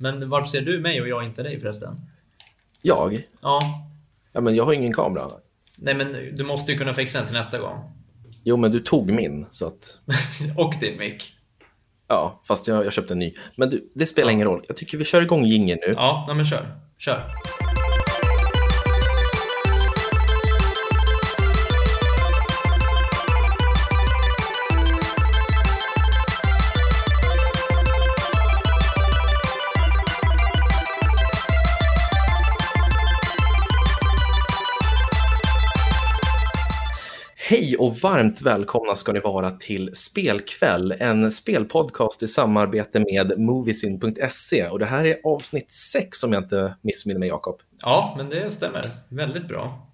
Men varför ser du mig och jag inte dig förresten? Jag? Ja. Ja, men jag har ingen kamera. Nej, men du måste ju kunna fixa den till nästa gång. Jo, men du tog min, så att... och din mick. Ja, fast jag, jag köpte en ny. Men du, det spelar ingen roll. Jag tycker vi kör igång gingen nu. Ja, nej, men kör. Kör. Hej och varmt välkomna ska ni vara till Spelkväll, en spelpodcast i samarbete med Moviesin.se. Och det här är avsnitt 6 om jag inte missminner mig, Jakob. Ja, men det stämmer. Väldigt bra.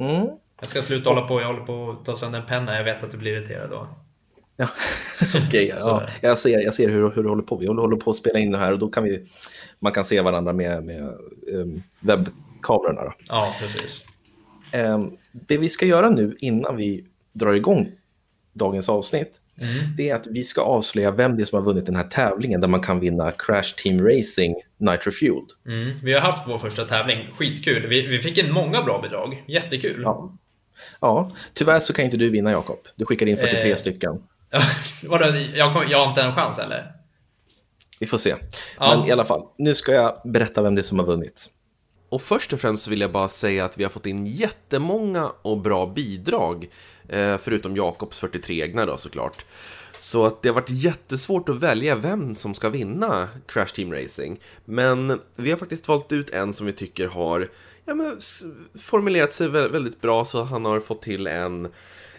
Mm. Jag ska sluta hålla på. Jag håller på att ta sönder en penna. Jag vet att du blir irriterad då. Ja, okej. Okay, ja. jag, ser, jag ser hur, hur du håller på. Vi håller på att spela in det här och då kan vi, man kan se varandra med, med um, webbkamerorna. Då. Ja, precis. Um, det vi ska göra nu innan vi drar igång dagens avsnitt, Mm. det är att vi ska avslöja vem det är som har vunnit den här tävlingen där man kan vinna Crash Team Racing Nitro Fueled. Mm. Vi har haft vår första tävling. Skitkul. Vi, vi fick in många bra bidrag. Jättekul. Ja. ja, tyvärr så kan inte du vinna Jakob. Du skickade in 43 Eh. stycken. Vadå, jag, kom- jag har inte en chans eller? Vi får se. Ja. Men i alla fall, nu ska jag berätta vem det är som har vunnit. Och först och främst vill jag bara säga att vi har fått in jättemånga och bra bidrag. Eh, förutom Jakobs 43 egna då såklart. Så att det har varit jättesvårt att välja vem som ska vinna Crash Team Racing. Men vi har faktiskt valt ut en som vi tycker har ja, men, formulerat sig väldigt bra så han har fått till en,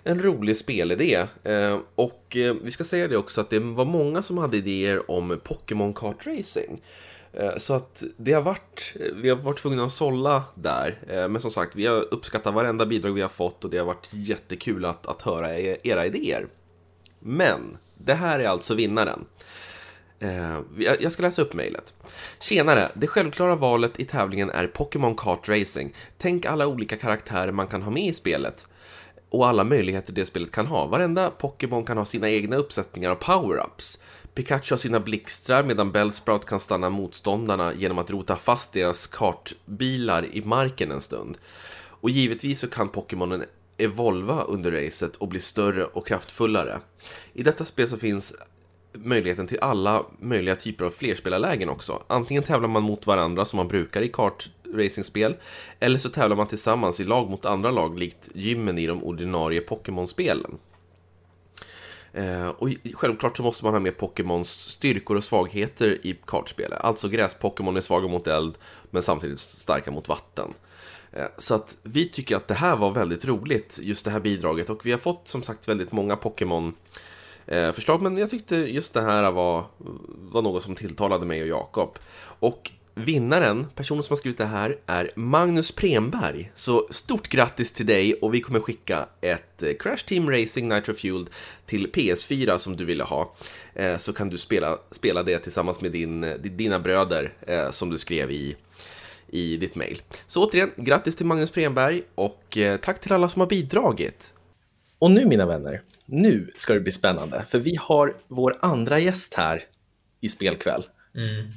en rolig spelidé. Eh, och eh, vi ska säga det också att det var många som hade idéer om Pokémon Kart Racing. Eh, så att det har varit, eh, vi har varit tvungna att sålla där. Eh, men som sagt, vi har uppskattat varenda bidrag vi har fått och det har varit jättekul att, att höra e-, era idéer. Men, det här är alltså vinnaren. Jag- Jag ska läsa upp mejlet. Tjenare! Det självklara valet i tävlingen är Pokémon Kart Racing. Tänk alla olika karaktärer man kan ha med i spelet. Och alla möjligheter det spelet kan ha. Varenda Pokémon kan ha sina egna uppsättningar av power-ups. Pikachu har sina blixtrar medan Bellsprout kan stanna motståndarna genom att rota fast deras kartbilar i marken en stund. Och givetvis så kan Pokémonen evolva under racet och bli större och kraftfullare. I detta spel så finns möjligheten till alla möjliga typer av flerspelarlägen också. Antingen tävlar man mot varandra som man brukar i kartracingspel, eller så tävlar man tillsammans i lag mot andra lag likt gymmen i de ordinarie Pokémon-spelen. Eh, och självklart så måste man ha med Pokémons styrkor och svagheter i kartspelet. Alltså gräs-Pokémon är svaga mot eld, men samtidigt starka mot vatten. Eh, Så att vi tycker att det här var väldigt roligt, just det här bidraget. Och vi har fått som sagt väldigt många Pokémon eh, förslag, men jag tyckte just det här var, var något som tilltalade mig och Jakob. Och vinnaren, personen som har skrivit det här, är Magnus Premberg. Så stort grattis till dig och vi kommer skicka ett eh, Crash Team Racing Nitro Fueled till PS4 som du ville ha. Eh, Så kan du spela, spela det tillsammans med din, eh, dina bröder som du skrev i, i ditt mail. Så återigen, grattis till Magnus Premberg och tack till alla som har bidragit. Och nu mina vänner, nu ska det bli spännande. För vi har vår andra gäst här i Spelkväll. Mm.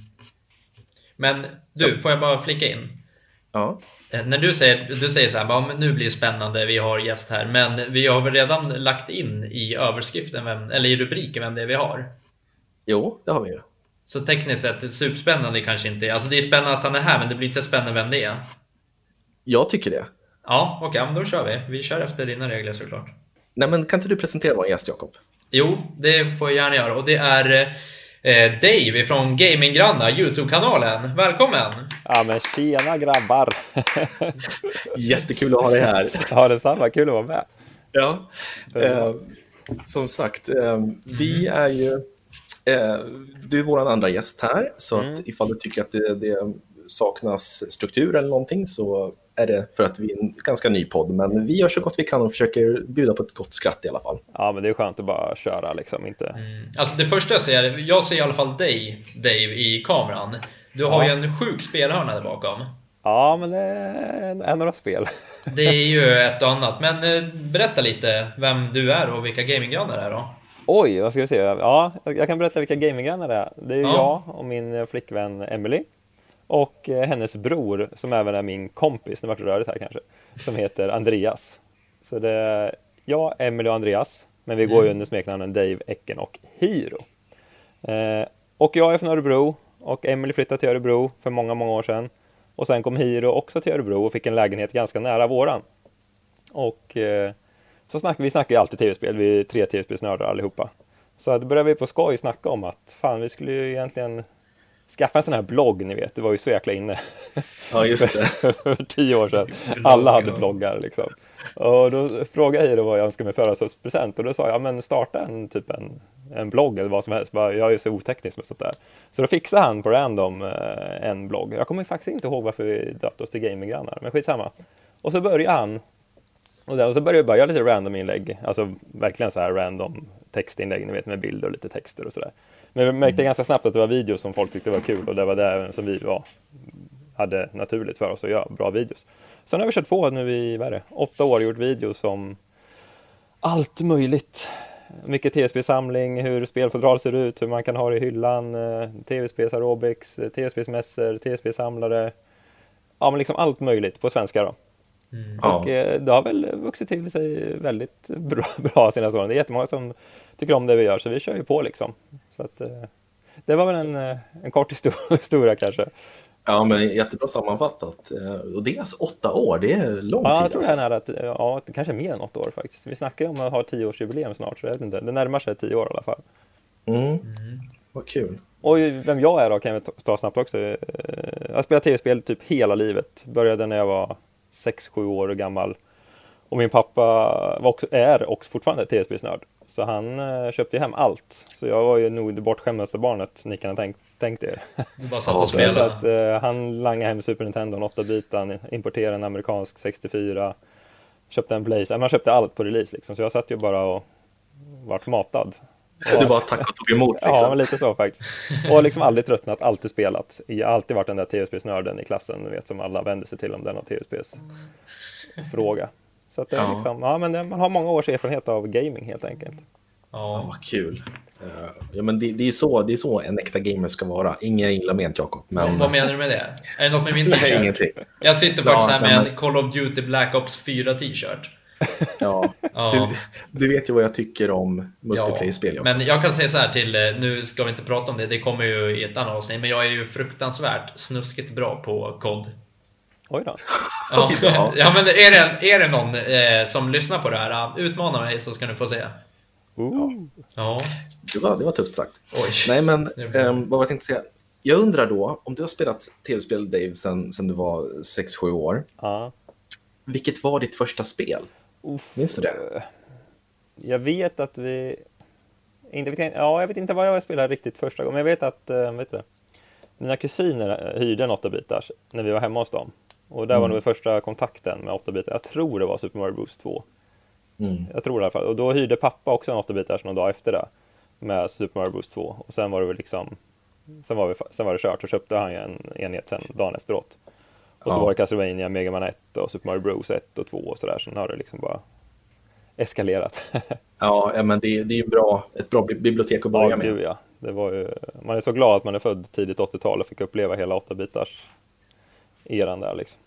Men du, får jag bara flika in? Ja, Eh, När du säger, du säger så här, bara, nu blir det spännande, vi har gäst här, men vi har väl redan lagt in i överskriften, vem, eller i rubriken, vem det är vi har. jo, det har vi ju. Så tekniskt sett, superspännande kanske inte är. Alltså det är spännande att han är här, men det blir inte spännande vem det är. Jag tycker det. Ja, okej, men då kör vi. Vi kör efter dina regler såklart. Nej, men kan inte du presentera vår gäst, Jakob? Jo, det får jag gärna göra och det är eh, Dave från Gaminggrannar, Youtube-kanalen. Välkommen! Ja men tjena grabbar! Jättekul att ha dig här. Ja detsamma, kul att vara med. Ja, eh, som sagt, eh, vi är ju... Eh, du är vår andra gäst här, så att ifall du tycker att det, det saknas struktur eller någonting så är det för att vi är en ganska ny podd. Men vi gör så gott vi kan och försöker bjuda på ett gott skratt i alla fall. Ja men det är skönt att bara köra liksom, inte... Alltså det första jag ser, jag ser i alla fall dig Dave i kameran. Du har Ja. ju en sjuk spelhörna där bakom. Ja men det är, några spel. Det är ju ett och annat, men eh, berätta lite vem du är och vilka gaminggrannar är då. Oj, vad ska vi se? Ja, jag kan berätta vilka gaminggrannar det är. Det är Ja. jag och min flickvän Emily och eh, hennes bror som även är min kompis, nu vart det rörigt här kanske, som heter Andreas. Så det är jag, Emily och Andreas, men vi går ju under smeknamnen Dave, Ecken och Hiro. Eh, och jag är från Örebro och Emily flyttade till Örebro för många, många år sedan. Och sen kom Hiro också till Örebro och fick en lägenhet ganska nära våran. Och eh, så snackar vi snackar ju alltid tv-spel, vi är tre tv-spelsnördar allihopa. Så då började vi på skoj snacka om att fan, vi skulle ju egentligen skaffa en sån här blogg, ni vet, det var ju så jäkla inne Ja, just det. för tio år sedan. Alla hade bloggar liksom. Och då frågade jag vad jag önskade mig födelsedagspresent och då sa jag, ja men starta en typ en, en blogg eller vad som helst. Bara, Jag är så oteknisk med sånt där. Så då fixade han på random eh, en blogg. Jag kommer faktiskt inte ihåg varför vi döpte oss till gaminggrannar, men skitsamma. Och så började han och, där, och så började jag bara göra lite random inlägg, alltså verkligen så här random textinlägg, ni vet med bilder och lite texter och sådär. Men vi märkte ganska snabbt att det var videos som folk tyckte var kul och det var det som vi var, hade naturligt för oss att göra, bra videos. Sen har vi kört på nu i, vad är det, åtta år, gjort videos om allt möjligt. Mycket tv-spelsamling, hur spelfodral ser ut, hur man kan ha det i hyllan, eh, tv-spels aerobics, eh, tv-spelsmässor, tv-spelsamlare. Ja, men liksom allt möjligt på svenska då. Ja. Och eh, det har väl vuxit till sig väldigt bra, bra senaste åren. Det är jättemånga som tycker om det vi gör, så vi kör ju på liksom. Så att, eh, det var väl en, eh, en kort histo- historia kanske. ja, men jättebra sammanfattat. Och det är alltså åtta år, det är lång Ja, tid. jag tror det är alltså. nära, att- ja, det kanske är mer än åtta år faktiskt. Vi snackar ju om att ha tioårsjubileum snart, så jag vet inte. Det närmar sig tio år i alla fall. Mm. Vad kul. Och vem jag är då kan jag ta- snabbt också. Jag har spelat tv-spel typ hela livet. Började när jag var 6-7 år gammal. Och min pappa var också, är också fortfarande tv-spelsnörd. Så han eh, köpte hem allt. Så jag var ju nog det bortskämdaste barnet ni kan ha tänkt, tänkt er. Du bara satt och Så att, eh, han langade hem Super Nintendo, 8-bitan, importerade en amerikansk 64. Köpte en Blaze, man köpte allt på release liksom. Så jag satt ju bara och vart matad. Du bara tack och tog emot liksom. Ja, men lite så faktiskt. Och liksom aldrig tröttnat, alltid spelat. Jag har alltid varit den där tv-spelsnörden i klassen, du vet, som alla vänder sig till om det är någon tv-spelsfråga. Så att det är Ja. liksom, ja men det, man har många års erfarenhet av gaming helt enkelt. Ja, Ja. vad kul. Eh, Ja, men det, det, är så, det är så en äkta gamer ska vara. Inga illa ment, Jakob. Men... Vad menar du med det? Är det något med min Nej, t-shirt? ingenting. Jag sitter faktiskt Ja, här med men- en Call of Duty Black Ops 4 t-shirt. Ja. Ja. Du, du vet ju vad jag tycker om multiplayer-spel. Jakob. men jag kan säga så här till, eh, nu ska vi inte prata om det, det kommer ju i ett annat avsnitt, men jag är ju fruktansvärt snuskigt bra på kod. Oj då. Ja, Oj då. ja men är det, är det någon eh, som lyssnar på det här, eh, utmana mig så ska ni få se. Ja, Det, var, det var tufft sagt. oj. Nej, men ehm, vad var jag tänkte säga? Jag undrar då, om du har spelat tv-spel, Dave, sen, sen du var 6-7 år. Ja. Vilket var ditt första spel? Uff. Minns du det? Jag vet att vi... Inte, vet- ja, jag vet inte vad jag spelade riktigt första gången, men jag vet att eh, vet du, mina kusiner eh, hyrde en 8-bitars när vi var hemma hos dem. Och där var Mm. nog första kontakten med 8-bitar. Jag tror det var Super Mario Bros 2. Mm. Jag tror det i alla fall. Och då hyrde pappa också en 8-bitars någon dag efter det. Med Super Mario Bros 2. Och sen var det väl liksom... Sen var, vi, sen var det kört. Så köpte han en enhet sen dagen efteråt. Och så Ja. var det Castlevania, Mega Man 1 och Super Mario Bros 1 och 2 och sådär. Sen har det liksom bara eskalerat. Ja, ja, men det, det är ju bra, ett bra bi- bibliotek att börja Ja, med. gud ja. Det var ju, man är så glad att man är född tidigt 80-tal och fick uppleva hela 8-bitars eran där liksom.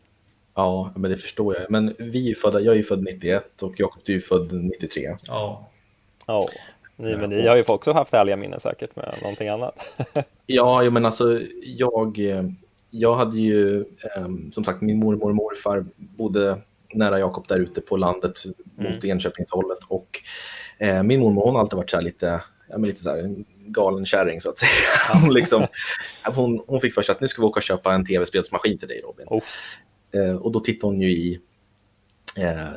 Ja, men det förstår jag. Men vi är födda, jag är ju född 91 och Jakob, du är född 93. Ja. Ja, ni, men ni har ju också haft härliga minnen säkert med någonting annat. Ja, men alltså jag, eh, jag hade ju, eh, som sagt, min mormor och morfar bodde nära Jakob där ute på landet mot Enköpingshållet och eh, min mormor hon har alltid varit så här lite, ja, men lite så en galen kärring så att säga. Hon, liksom, hon, hon fick för sig att nu ska vi åka och köpa en tv-spelsmaskin till dig Robin. Oh. Eh, och då tittade hon ju i eh,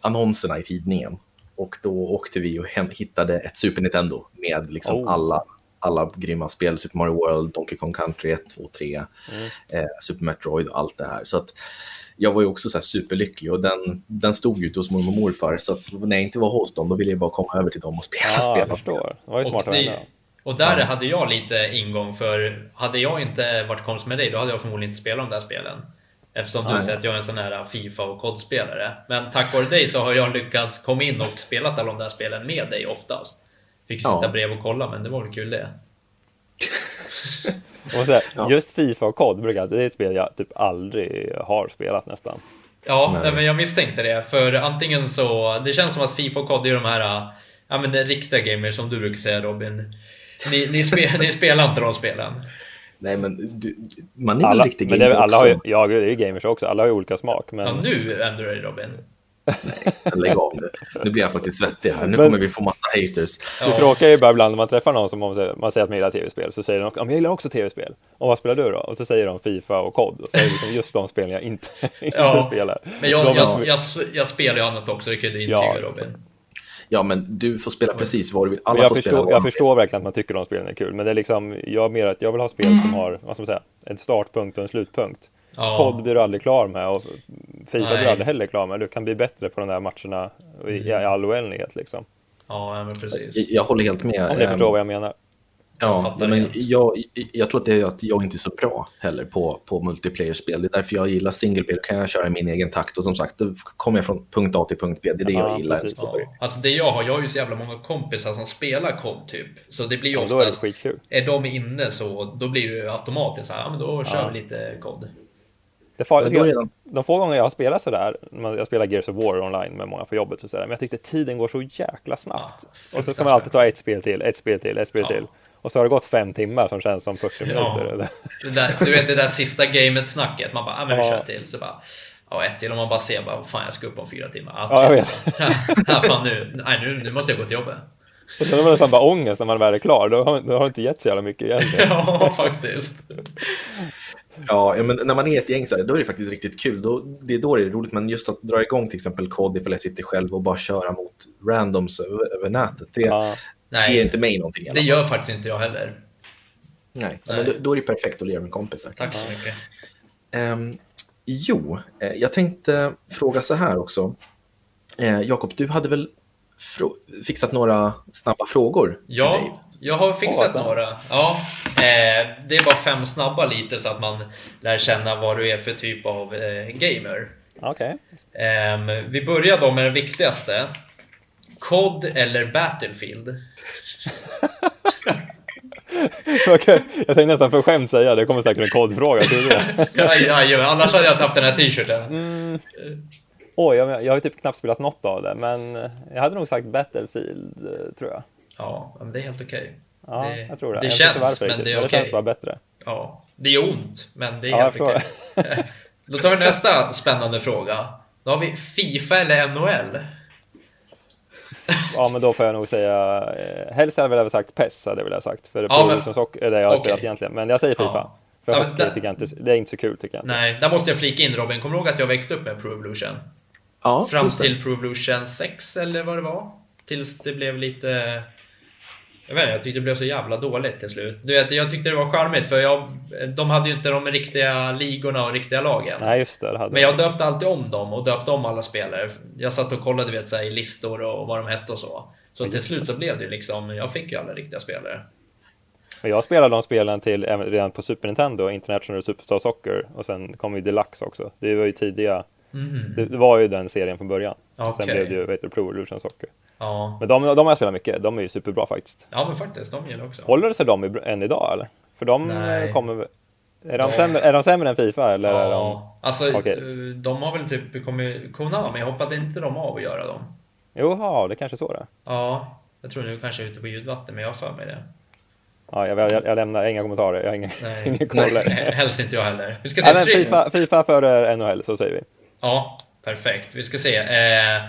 annonserna i tidningen och då åkte vi och hittade ett Super Nintendo med liksom Oh. alla, alla grymma spel. Super Mario World, Donkey Kong Country 1, 2, 3, Mm. eh, Super Metroid och allt det här. Så att jag var ju också så här superlycklig och den, den stod ju ute hos mormor och morfar. Så att när jag inte var hos dem, då ville jag bara komma över till dem och spela Ja, jag spel. förstår. Det var ju Och, smart det, henne. och där Ja. hade jag lite ingång för hade jag inte varit kompis med dig då hade jag förmodligen inte spelat de där spelen. Eftersom du Nej. säger att jag är en sån här Fifa och kodspelare. Men tack vare dig så har jag lyckats komma in och spelat alla de där spelen med dig oftast. Fick Ja. sitta bredvid och kolla, men det var väl kul det. Och så här, Ja. Just Fifa och COD brukar det är ett spel jag typ aldrig har spelat nästan. Ja, Nej. men jag misstänkte det. För antingen så, det känns som att Fifa och COD är de här, ja men det är riktiga gamers som du brukar säga Robin. Ni, ni, spe, ni spelar inte de spelen. Nej, men du, man är väl Alla, riktig men det är, gamer alla har ju, också? ja, det är ju gamers också. Alla har ju olika smak. Men... Ja, nu ändrar du dig Robin. Lägg av nu. Nu blir jag faktiskt svettig här. Nu Men- kommer vi få massa haters. Det Ja. tråkiga är ju bara ibland när man träffar någon som man säger, man säger att man gillar tv-spel, så säger de men jag gillar också tv-spel. Och vad spelar du då? Och så säger de Fifa och COD. Och så är det liksom just de spelen jag inte, inte Ja. spelar. Men jag, De- jag, jag, jag spelar ju annat också, det kan du intyga Ja. Robin. Ja, men du får spela precis vad du vill. Alla Men jag, får spela förstår, vad jag förstår verkligen att man tycker de spelen är kul, men det är liksom, jag mer att jag vill ha spel som har, vad ska man säga, en startpunkt och en slutpunkt. Ja. COD blir du aldrig klar med och Fifa blir Nej. du aldrig heller klar med. Du kan bli bättre på de där matcherna i, i all oändlighet liksom. Ja, men precis. Jag, jag håller helt med. Om ni Ehm, förstår vad jag menar. Jag Ja, fattar men jag, jag tror att det är att jag inte är så bra heller på, på multiplayer-spel. Det är därför jag gillar single player. Då kan jag köra i min egen takt. Och som sagt, då kommer jag från punkt A till punkt B. Det är det Ja, jag gillar. precis. Ja. Alltså det jag har, jag har ju så jävla många kompisar som spelar COD typ. Så det blir ju Ja, då är det skitkul. är de inne så då blir det ju automatiskt så här, ja men då kör Ja. vi lite COD. Det far, Men då redan, de få gånger jag har spelat sådär, jag spelar Gears of War online med många på jobbet och sådär, men jag tyckte tiden går så jäkla snabbt. Ja, och så ska man alltid ta ett spel till, ett spel till, ett spel Ja. till. Och så har det gått fem timmar som känns som 40 Ja. minuter. Det där, du vet det där sista gamet-snacket, man bara, ja men vi kör till. Så bara, ja ett till och man bara ser, bara, fan jag ska upp om fyra timmar. Ja, jag typ. ja, fan nu, nej, nu, nu måste jag gå till jobbet. Och sen har man nästan bara ångest när man väl är klar, då har, då har det inte gett så jävla mycket egentligen. ja, faktiskt. Ja, men när man är ett gäng så här, då är det faktiskt riktigt kul. Då, det är då det är roligt. Men just att dra igång till exempel kod ifall jag sitter själv och bara köra mot randoms över, över nätet. Det Ja. ger Nej, inte mig någonting. det gör faktiskt inte jag heller. Nej, Nej. Men då, då är det perfekt att lira med kompisar. Tack så mycket. Ehm, jo, eh, jag tänkte fråga så här också. Eh, Jakob, du hade väl fixat några snabba frågor till dig? Ja, jag har fixat spännande. några. Ja, eh, det är bara fem snabba lite så att man lär känna vad du är för typ av eh, gamer. Okej. Ehm, vi börjar då med den viktigaste. COD eller Battlefield? Okej, Jag tänkte nästan för skämt säga det, kommer säkert en kodfråga. tror du det? Ja, ja, ja, annars hade jag inte haft den här t-shirten. Mm. Oj, jag, jag har typ knappt spelat något av det, men jag hade nog sagt Battlefield, eh, tror jag. Ja, men det är helt okej. Ja, Det- jag tror det. det jag känns, varför men det är men det okej. känns bara bättre. Ja, det är ont, men det är Ja, helt okej. Då tar vi nästa spännande fråga. Då har vi Fifa eller NHL? Ja, men då får jag nog säga, eh, helst hade jag väl sagt PES, hade jag velat sagt, för Ja, Pro men- Evolution Soccer är det jag har Okej. spelat egentligen. Men jag säger FIFA. Ja. För Ja, hockey där- tycker jag inte, det är inte så kul tycker jag inte. Nej, där måste jag flika in Robin. Kommer du ihåg att jag växte upp med Pro Evolution? Ja, Fram till Pro Evolution 6 eller vad det var. Tills det blev lite... Jag vet inte, jag tyckte det blev så jävla dåligt till slut. Du vet, jag tyckte det var charmigt för jag, de hade ju inte de riktiga ligorna och riktiga lagen. Nej, just det. det hade Men jag döpte alltid om dem och döpte om alla spelare. Jag satt och kollade vet, så här, i listor och vad de hette och så. Så till slut så blev det liksom, jag fick ju alla riktiga spelare. Men jag spelade de spelen till redan på Super Nintendo, International Superstar Soccer, och sen kom ju Deluxe också. Det var ju tidiga, Mhm. det, det var ju den serien från början. Okej. Sen blev det ju, vet du, Pro Evolution Soccer. Ja. Men de, de har jag spelat mycket, de är ju superbra faktiskt. ja, men faktiskt, de gillar också. Håller sig de än idag eller? För de Nej. kommer... Är de, Ja. sämre, är de sämre än Fifa eller är de... Ja, alltså Okej. eh, de har väl typ kommit, Konami hoppade inte de av att göra dem? Jo, ja, det kanske är så det. Ja, jag tror nu kanske ute på ljudvatten, men jag har för mig det. Ja, jag, jag, jag lämnar inga kommentarer, jag har ingen, Nej. ingen koll. Helst inte jag heller. Vi ska se men FIFA, FIFA före NHL, så säger vi. Ja, perfekt. Vi ska se. Eh,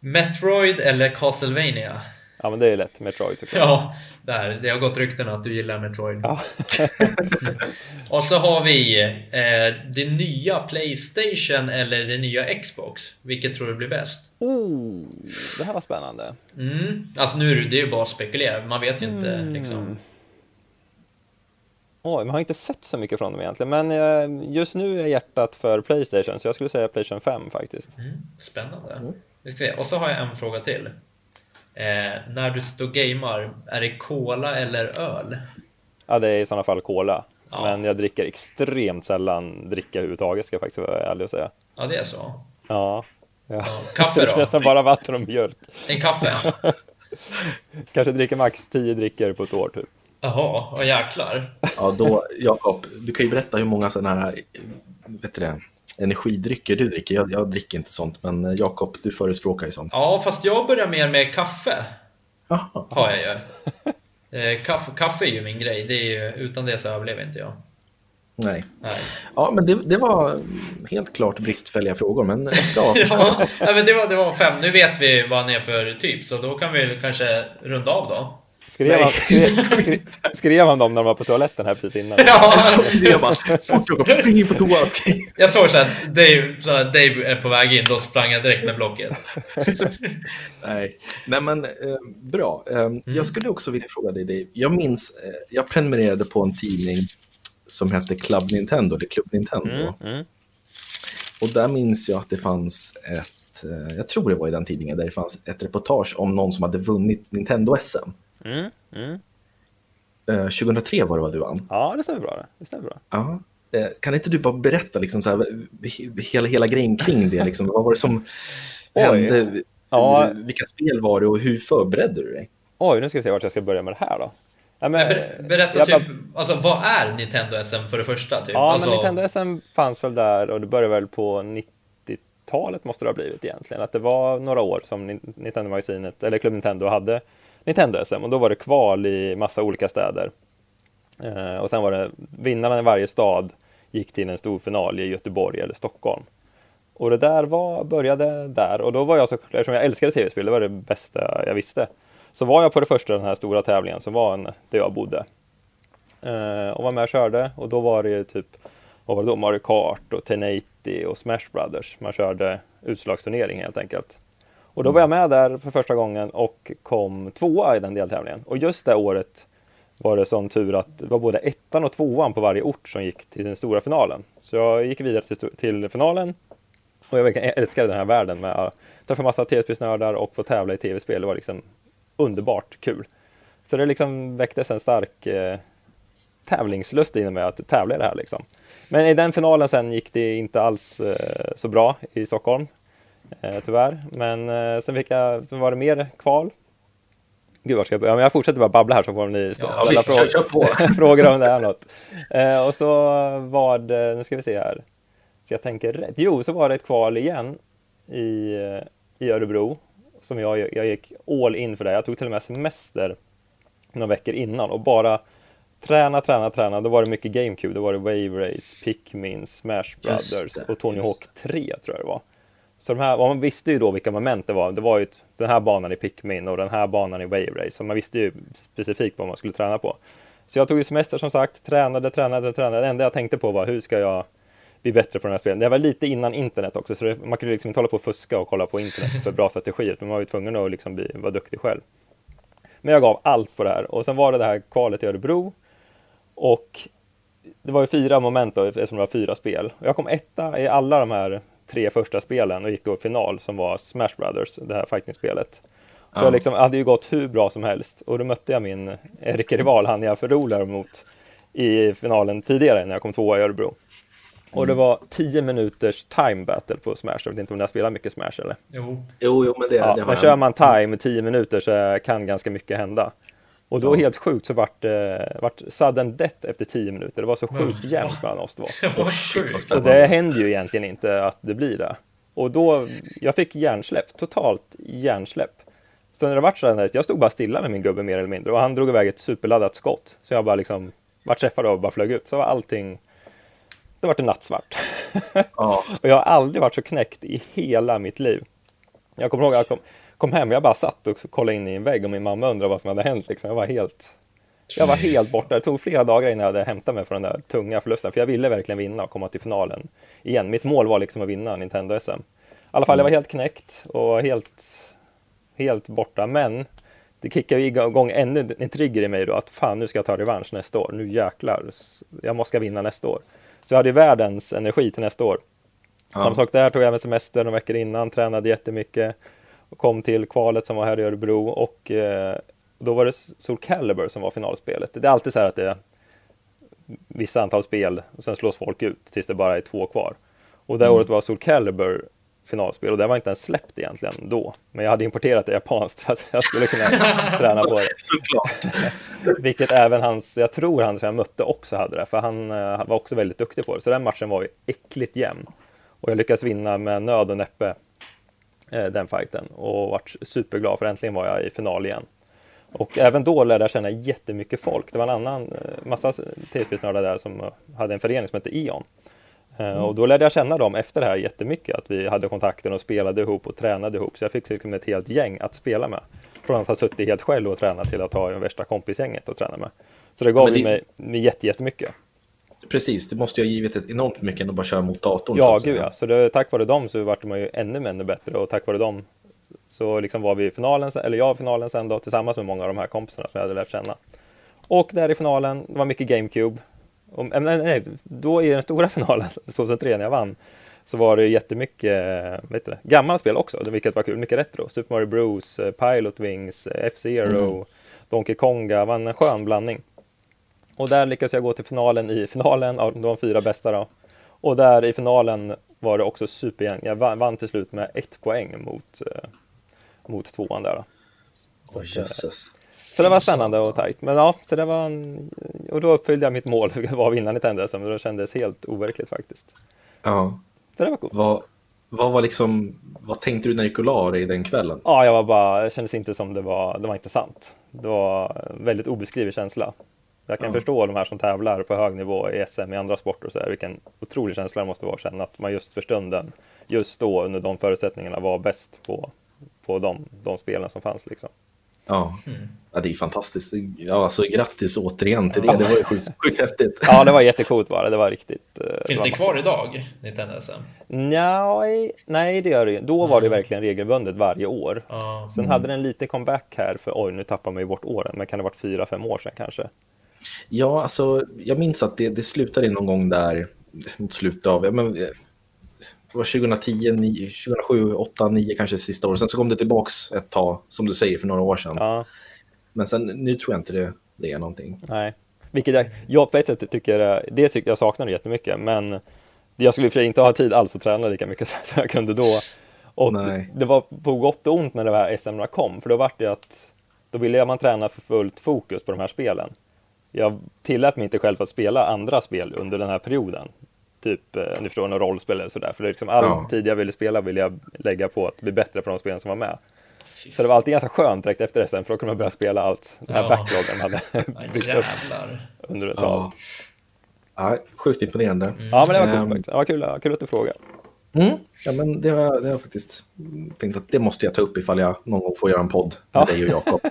Metroid eller Castlevania? Ja, men det är lätt. Metroid såklart. Ja, där. Det har gått rykten att du gillar Metroid. Ja. Och så har vi eh, det nya Playstation eller det nya Xbox. Vilket tror du blir bäst? Oh, det här var spännande. Mm. Alltså nu är det det är ju bara att spekulera. Man vet ju inte Mm. liksom. Oj, man har inte sett så mycket från dem egentligen, men eh, just nu är hjärtat för Playstation, så jag skulle säga Playstation 5 faktiskt. Mm. Spännande. Vi ska se. Och så har jag en fråga till. Eh, när du står och gamer, är det cola eller öl? Ja, det är i sådana fall Cola. Ja. Men jag dricker extremt sällan dricka överhuvudtaget, ska jag faktiskt vara ärlig och säga. Ja, det är så. Ja. ja. Kaffe Jag dricker då? nästan bara vatten och mjölk. En kaffe? Kanske dricker max 10 drickor på ett år typ. Jaha, vad jäklar. Ja, då, Jakob, du kan ju berätta hur många sådana här vet du det, energidrycker du dricker. Jag, jag dricker inte sånt, men Jakob, du förespråkar ju sånt. Ja, fast jag börjar mer med kaffe. Jaha. Har jag ju. Eh, Kaffe, kaffe är ju min grej. Det är ju, utan det så överlever inte jag. Nej. Nej. Ja, men det, det var helt klart bristfälliga frågor, men bra. Ja, men det var, det var fem. Nu vet vi vad han är för typ, så då kan vi kanske runda av då. Skrev han, skrev, skrev, skrev han dem när de var på toaletten här precis innan? Ja, Jag bara, fort Jakob, spring in på toa. jag såg så att Dave, så att Dave är på väg in, då sprang jag direkt med blocket. Nej, Nej men eh, bra. Eh, Jag skulle också vilja fråga dig, Dave. Jag minns, eh, jag prenumererade på en tidning som hette Club Nintendo, eller Club Nintendo. Mm, mm. Och där minns jag att det fanns ett, eh, jag tror det var i den tidningen, där det fanns ett reportage om någon som hade vunnit Nintendo-SM. Mm, mm. Eh, 2003 var det vad du vann. Ja, det stämmer bra. Det stämmer bra. Ja. Eh, Kan inte du bara berätta liksom så här, he- hela, hela grejen kring det? Liksom, vad var det som hände? Ja. Vilka spel var det och hur förberedde du dig? Oj, nu ska vi se vart jag ska börja med det här då. Ja, men, Ber, berätta jag typ, bara- alltså vad är Nintendo SM för det första? Typ? Ja, alltså, men Nintendo SM fanns väl där och det började väl på 90-talet måste det ha blivit egentligen. Att det var några år som Nin- Nintendo-magasinet, eller Club Nintendo hade Nintendo SM och då var det kval i massa olika städer. Eh, och sen var det vinnarna i varje stad gick till en stor final i Göteborg eller Stockholm. Och det där var, började där och då var jag så, eftersom jag älskade tv-spel, det var det bästa jag visste. Så var jag på det första den här stora tävlingen som var en, där jag bodde. Eh, och var med och körde och då var det ju typ, vad var det då, Mario Kart och 1080 och Smash Brothers. Man körde utslagsturnering helt enkelt. Och då var jag med där för första gången och kom tvåa i den deltävlingen. Och just det året var det sån tur att det var både ettan och tvåan på varje ort som gick till den stora finalen. Så jag gick vidare till, till finalen och jag verkligen älskade den här världen med att träffa massa tv-spelsnördar och få tävla i tv-spel. Det var liksom underbart kul. Så det liksom väcktes en stark eh, tävlingslust inom mig att tävla i det här liksom. Men i den finalen sen gick det inte alls eh, så bra i Stockholm, eh, tyvärr. Men eh, sen, fick jag, sen var det mer kval. Gud, var ska jag börja? Jag fortsätter bara babbla här så får ni st- Ja, ställa visst, kör, frågor kör på. frågor om det är något. Eh, och så var det, nu ska vi se här, så jag tänker rätt. Jo, så var det ett kval igen i, eh, i Örebro som jag, jag gick all in för det. Jag tog till och med semester några veckor innan och bara träna, träna, träna. Då var det mycket GameCube. Då var det Wave Race, Pikmin, Smash Brothers det, och Tony Hawk 3 tror jag det var. Så de här, man visste ju då vilka moment det var. Det var ju den här banan i Pikmin och den här banan i Wave Race. Så man visste ju specifikt vad man skulle träna på. Så jag tog ju semester som sagt, tränade, tränade, tränade. Det enda jag tänkte på var hur ska jag bli bättre på de här spelen. Det var lite innan internet också, så det, man kunde liksom inte hålla på och fuska och kolla på internet för bra strategier. utan Man var ju tvungen att liksom bli, vara duktig själv. Men jag gav allt på det här. Och sen var det det här kvalet i Örebro. Och det var ju fyra moment då, eftersom det var fyra spel. Och jag kom etta i alla de här tre första spelen och gick då i final som var Smash Brothers, det här fighting-spelet. Så Ja. jag liksom hade ju gått hur bra som helst. Och då mötte jag min ärkerival, han jag förlorade mot i finalen tidigare när jag kom tvåa i Örebro. Och det var 10 minuters time battle på Smash. Jag vet inte om ni har spelat mycket Smash eller? Jo. Jo, jo, men det, Ja, det har men jag. kör man time i 10 minuter så kan ganska mycket hända. Och då Ja. helt sjukt så vart det vart sudden death efter 10 minuter. Det var så sjukt jämnt mellan oss två. Det var sjukt. Spännande. det händer ju egentligen inte att det blir det. Och då, jag fick hjärnsläpp, totalt hjärnsläpp. Så när det vart så här, jag stod bara stilla med min gubbe mer eller mindre och han drog iväg ett superladdat skott. Så jag bara liksom vart träffad och bara flög ut. Så var allting, då vart det nattsvart. Ja, Och jag har aldrig varit så knäckt i hela mitt liv. Jag kommer ihåg att jag kom, kom hem, jag bara satt och kollade in i en vägg och min mamma undrade vad som hade hänt. Liksom. Jag, var helt, jag var helt borta. Det tog flera dagar innan jag hade hämtat mig från den där tunga förlusten. För jag ville verkligen vinna och komma till finalen igen. Mitt mål var liksom att vinna Nintendo SM. I alla fall, jag var helt knäckt och helt, helt borta. Men det kickade igång ännu en trigger i mig då att fan nu ska jag ta revansch nästa år. Nu jäklar, jag måste vinna nästa år. Så jag hade världens energi till nästa år. Ja. Samma sak där, tog jag med semester några veckor innan, tränade jättemycket. Och kom till kvalet som var här i Örebro och eh, då var det Soul Calibur som var finalspelet. Det är alltid så här att det är vissa antal spel och sen slås folk ut tills det bara är två kvar. Och det Mm. året var Soul Calibur finalspel och det var inte ens släppt egentligen då. Men jag hade importerat det japanskt för att jag skulle kunna träna på det. Såklart. Vilket även hans, jag tror han som jag mötte också hade det, för han eh, var också väldigt duktig på det. Så den matchen var ju äckligt jämn. Och jag lyckades vinna med nöd och näppe den fighten och vart superglad för äntligen var jag i final igen. Och även då lärde jag känna jättemycket folk. Det var en annan eh, massa tv-spelsnördar där som eh, hade en förening som hette Ion. Eh, Och då lärde jag känna dem efter det här jättemycket, att vi hade kontakten och spelade ihop och tränade ihop. Så jag fick liksom ett helt gäng att spela med. Från att ha suttit helt själv och tränat till att ha värsta kompisgänget att träna med. Så det gav Men det- mig, mig jätte, jättemycket. Precis, det måste ju ha givit ett enormt mycket än att bara köra mot datorn. så Ja, säga. gud ja. Så det, tack vare dem så vart man ju ännu, ännu bättre och tack vare dem så liksom var vi i finalen, eller jag i finalen sen då tillsammans med många av de här kompisarna som jag hade lärt känna. Och där i finalen, det var mycket GameCube. Och, nej, nej, nej, då i den stora finalen, 2003 när jag vann, så var det jättemycket eh, vet du gammalt spel också, vilket var kul. Mycket retro. Super Mario Bros, eh, Pilot Wings, eh, F-Zero, Donkey Konga, var en skön blandning. Och där lyckades jag gå till finalen i finalen av de fyra bästa då. Och där i finalen var det också superjämnt. Jag vann, till slut med ett poäng mot, eh, mot tvåan där då. Så, Oj, att, eh, så det var spännande och tajt. Men ja, så det var en, och då uppfyllde jag mitt mål, var att vinna Nintendo-SM. Och det kändes helt overkligt faktiskt. Ja. Så det var coolt. Vad, vad var liksom, vad tänkte du när du gick och la dig den kvällen? Ja, jag var bara, det kändes inte som det var, det var inte sant. Det var en väldigt obeskrivlig känsla. Jag kan Ja. förstå de här som tävlar på hög nivå i SM i andra sporter och så här, vilken otrolig känsla det måste vara känna att man just för stunden, just då under de förutsättningarna var bäst på, på de, de spelen som fanns liksom. Ja. ja, det är fantastiskt. Ja, alltså, grattis återigen till det. Det var ju sjukt, sjukt häftigt. Ja, det var jättecoolt var det, det var riktigt. eh, Finns var det kvar idag, Nintendo SM? Nej, nej det gör det ju. Då var det verkligen regelbundet varje år. Ja. Sen hade den en liten comeback här för, oj nu tappar man ju bort åren, men kan det ha varit fyra, fem år sedan kanske? Ja, alltså, jag minns att det, det slutade någon gång där mot slutet av, ja, men, det var 2010, 9, 2007, 8, 9 kanske sista året. Sen så kom det tillbaks ett tag, som du säger, för några år sedan. Ja, Men sen, nu tror jag inte det, det är någonting. nej. Vilket jag, jag på ett sätt tycker, det tycker jag saknar jättemycket, men jag skulle för inte ha tid alls att träna lika mycket som jag kunde då. Och Nej. det var på gott och ont när det här SM kom, för då var det att då ville man träna för fullt fokus på de här spelen. Jag tillät mig inte själv att spela andra spel under den här perioden. Typ, eh, ni förstår, några rollspel eller sådär. För det är liksom all Ja. tid jag ville spela ville jag lägga på att bli bättre på de spelen som var med. Så det var alltid ganska skönt direkt efter SM, för då kunde man börja spela allt den här Ja. backloggen hade Ja, byggt upp under ett tag. Ja. Ja, sjukt imponerande. Ja, men det var coolt Ehm, faktiskt. Ja, kul, kul att du frågar. Mm. Ja, men det har, det har jag faktiskt tänkt att det måste jag ta upp ifall jag någon gång får göra en podd med Ja. dig och Jakob.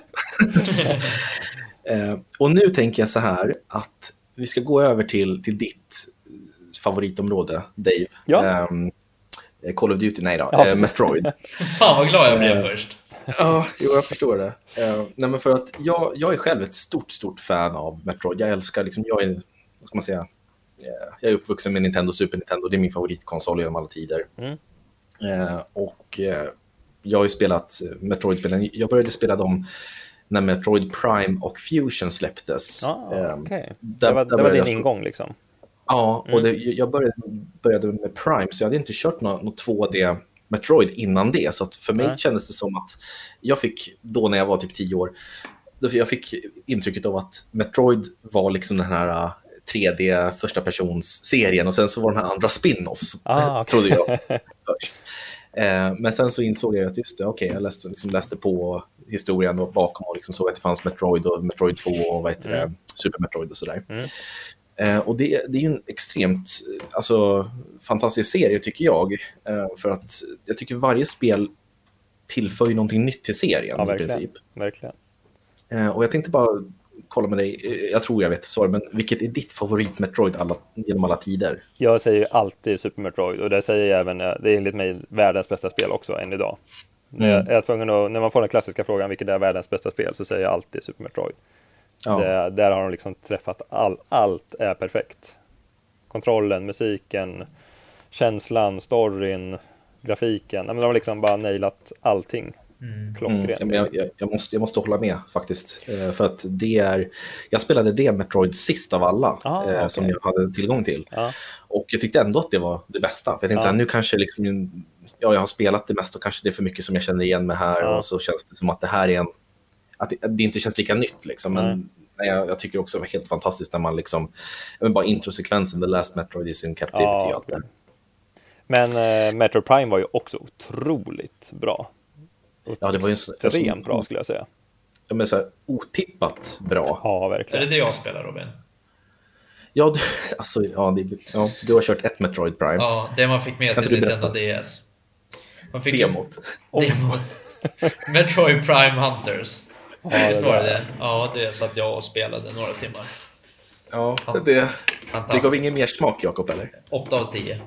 eh, och nu tänker jag så här att vi ska gå över till, till ditt favoritområde, Dave. Ja. Ehm, Call of Duty, nej då, Ja, eh. Metroid. Fan vad glad jag blev Eh, först. Ja, jo, jag förstår det. Eh, nej, men för att jag, jag är själv ett stort, stort fan av Metroid. Jag älskar, liksom, jag är, vad ska man säga, eh, jag är uppvuxen med Nintendo Super Nintendo. Det är min favoritkonsol genom alla tider. Mm. Eh, och eh, jag har ju spelat eh, Metroid-spelen. Jag började spela dem när Metroid Prime och Fusion släpptes. Ja, Eh, okej. där- Det var, där det var din ingång liksom. Ja, och Mm. det, jag började, började med Prime, så jag hade inte kört något, något 2D Metroid innan det. Så för mig Nej. kändes det som att jag fick, då när jag var typ 10 år, jag fick intrycket av att Metroid var liksom den här uh, 3D första persons serien och sen så var den här andra spin-offs, Ah, okej. trodde jag först. Eh, men sen så insåg jag att just det, okej, jag läste, liksom läste på historien och bakom och liksom såg att det fanns Metroid och Metroid 2 och vad heter det, Super Metroid och sådär. Mm. Eh, och det, det är ju en extremt alltså, fantastisk serie tycker jag. Eh, för att jag tycker varje spel tillför ju någonting nytt till serien Ja, i princip. Verkligen. Eh, och jag tänkte bara kolla med dig, eh, jag tror jag vet svaret, men vilket är ditt favorit Metroid alla, genom alla tider? Jag säger alltid Super Metroid och det säger jag även, eh, det är enligt mig världens bästa spel också än idag. När, jag, Mm. är tvungen att, när man får den klassiska frågan vilket är världens bästa spel så säger jag alltid Super Metroid. Ja, Det, där har de liksom träffat all, allt är perfekt. Kontrollen, musiken, känslan, storyn, grafiken. De har liksom bara nailat allting. Mm, Klockrent. men jag, jag, jag, måste, jag måste hålla med faktiskt. Eh, för att det är, jag spelade det Metroid sist av alla Ah, eh, okej. som jag hade tillgång till. Ja, Och jag tyckte ändå att det var det bästa. För jag tänkte Ja. så här, nu kanske liksom, ja, jag har spelat det mest och kanske det är för mycket som jag känner igen mig här Ja. och så känns det som att det här är en, att det, att det inte känns lika nytt liksom. Men Nej. nej, jag, jag tycker också det var helt fantastiskt när man liksom, men bara introsekvensen, The Last Metroid is in captivity Ja, och allt det. Men eh, Metro Prime var ju också otroligt bra. Ja, det var ju så- Extremt bra skulle jag säga. Ja, men så här, otippat bra. Ja, Är det verkligen. det jag spelar Robin? Ja, du, alltså, ja, det, ja, du har kört ett Metroid Prime. Ja, det man fick med till Nintendo? DS. Man fick Demot. Demot. Metroid Prime Hunters. Ja, Visst var det det? Ja, det satt jag och spelade några timmar. Ja, det, det gav ingen mer smak, Jakob, eller? 8 av 10.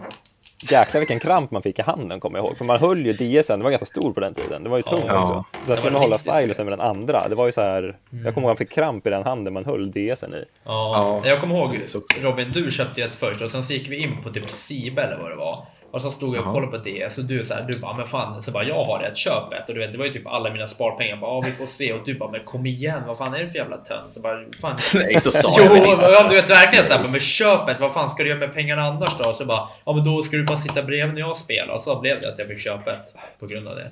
Jäklar vilken kramp man fick i handen kommer jag ihåg. För man höll ju DSen, det var ganska stor på den tiden. Det var ju tung Ja. också. Så här skulle man hålla stylusen med den andra. Det var ju så här, jag kommer ihåg att man fick kramp i den handen man höll DSen i. Ja, Ja. jag kommer ihåg Robin, du köpte ju ett först och sen så gick vi in på typ Siba eller vad det var. Och så stod jag och kollade på det, så du så här, du bara, men fan, så bara, jag har ett, köp ett. Och du vet, det var ju typ alla mina sparpengar, bara, vi får se. Och du bara, men kom igen, vad fan är det för jävla tönt? Så bara, fan. Nej, så sa Jo, jag ja, du vet verkligen såhär, men köp ett, vad fan ska du göra med pengarna annars då? Så bara, ja men då ska du bara sitta bredvid när jag spelar. Och så blev det att jag fick köpa ett på grund av det.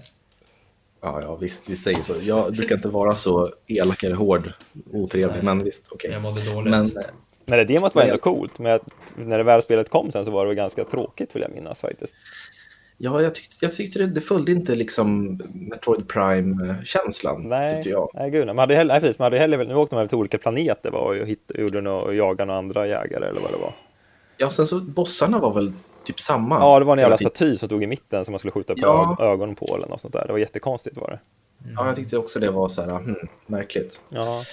Ja, ja, visst, vi säger så. Jag brukar inte vara så elak eller hård, otrevlig, men visst, okej. Jag mådde dåligt. Men eh, Men det demot var ändå coolt. Men när det väl spelet kom sen så var det ganska tråkigt vill jag minnas faktiskt. ja, jag tyckte, jag tyckte det, det följde inte liksom Metroid Prime-känslan, Nej, tyckte jag. nej gud. Man hade hellre, nej, precis, man hade hellre, nu åkte man till olika planeter var, och hitt, gjorde och jagade några andra jägare eller vad det var. Ja, sen så bossarna var väl typ samma. Ja, det var en jävla staty som stod i mitten som man skulle skjuta på Ja. ög- ögonen på eller något sånt där. Det var jättekonstigt var det. Ja, jag tyckte också det var så här, hmm, märkligt. Ja,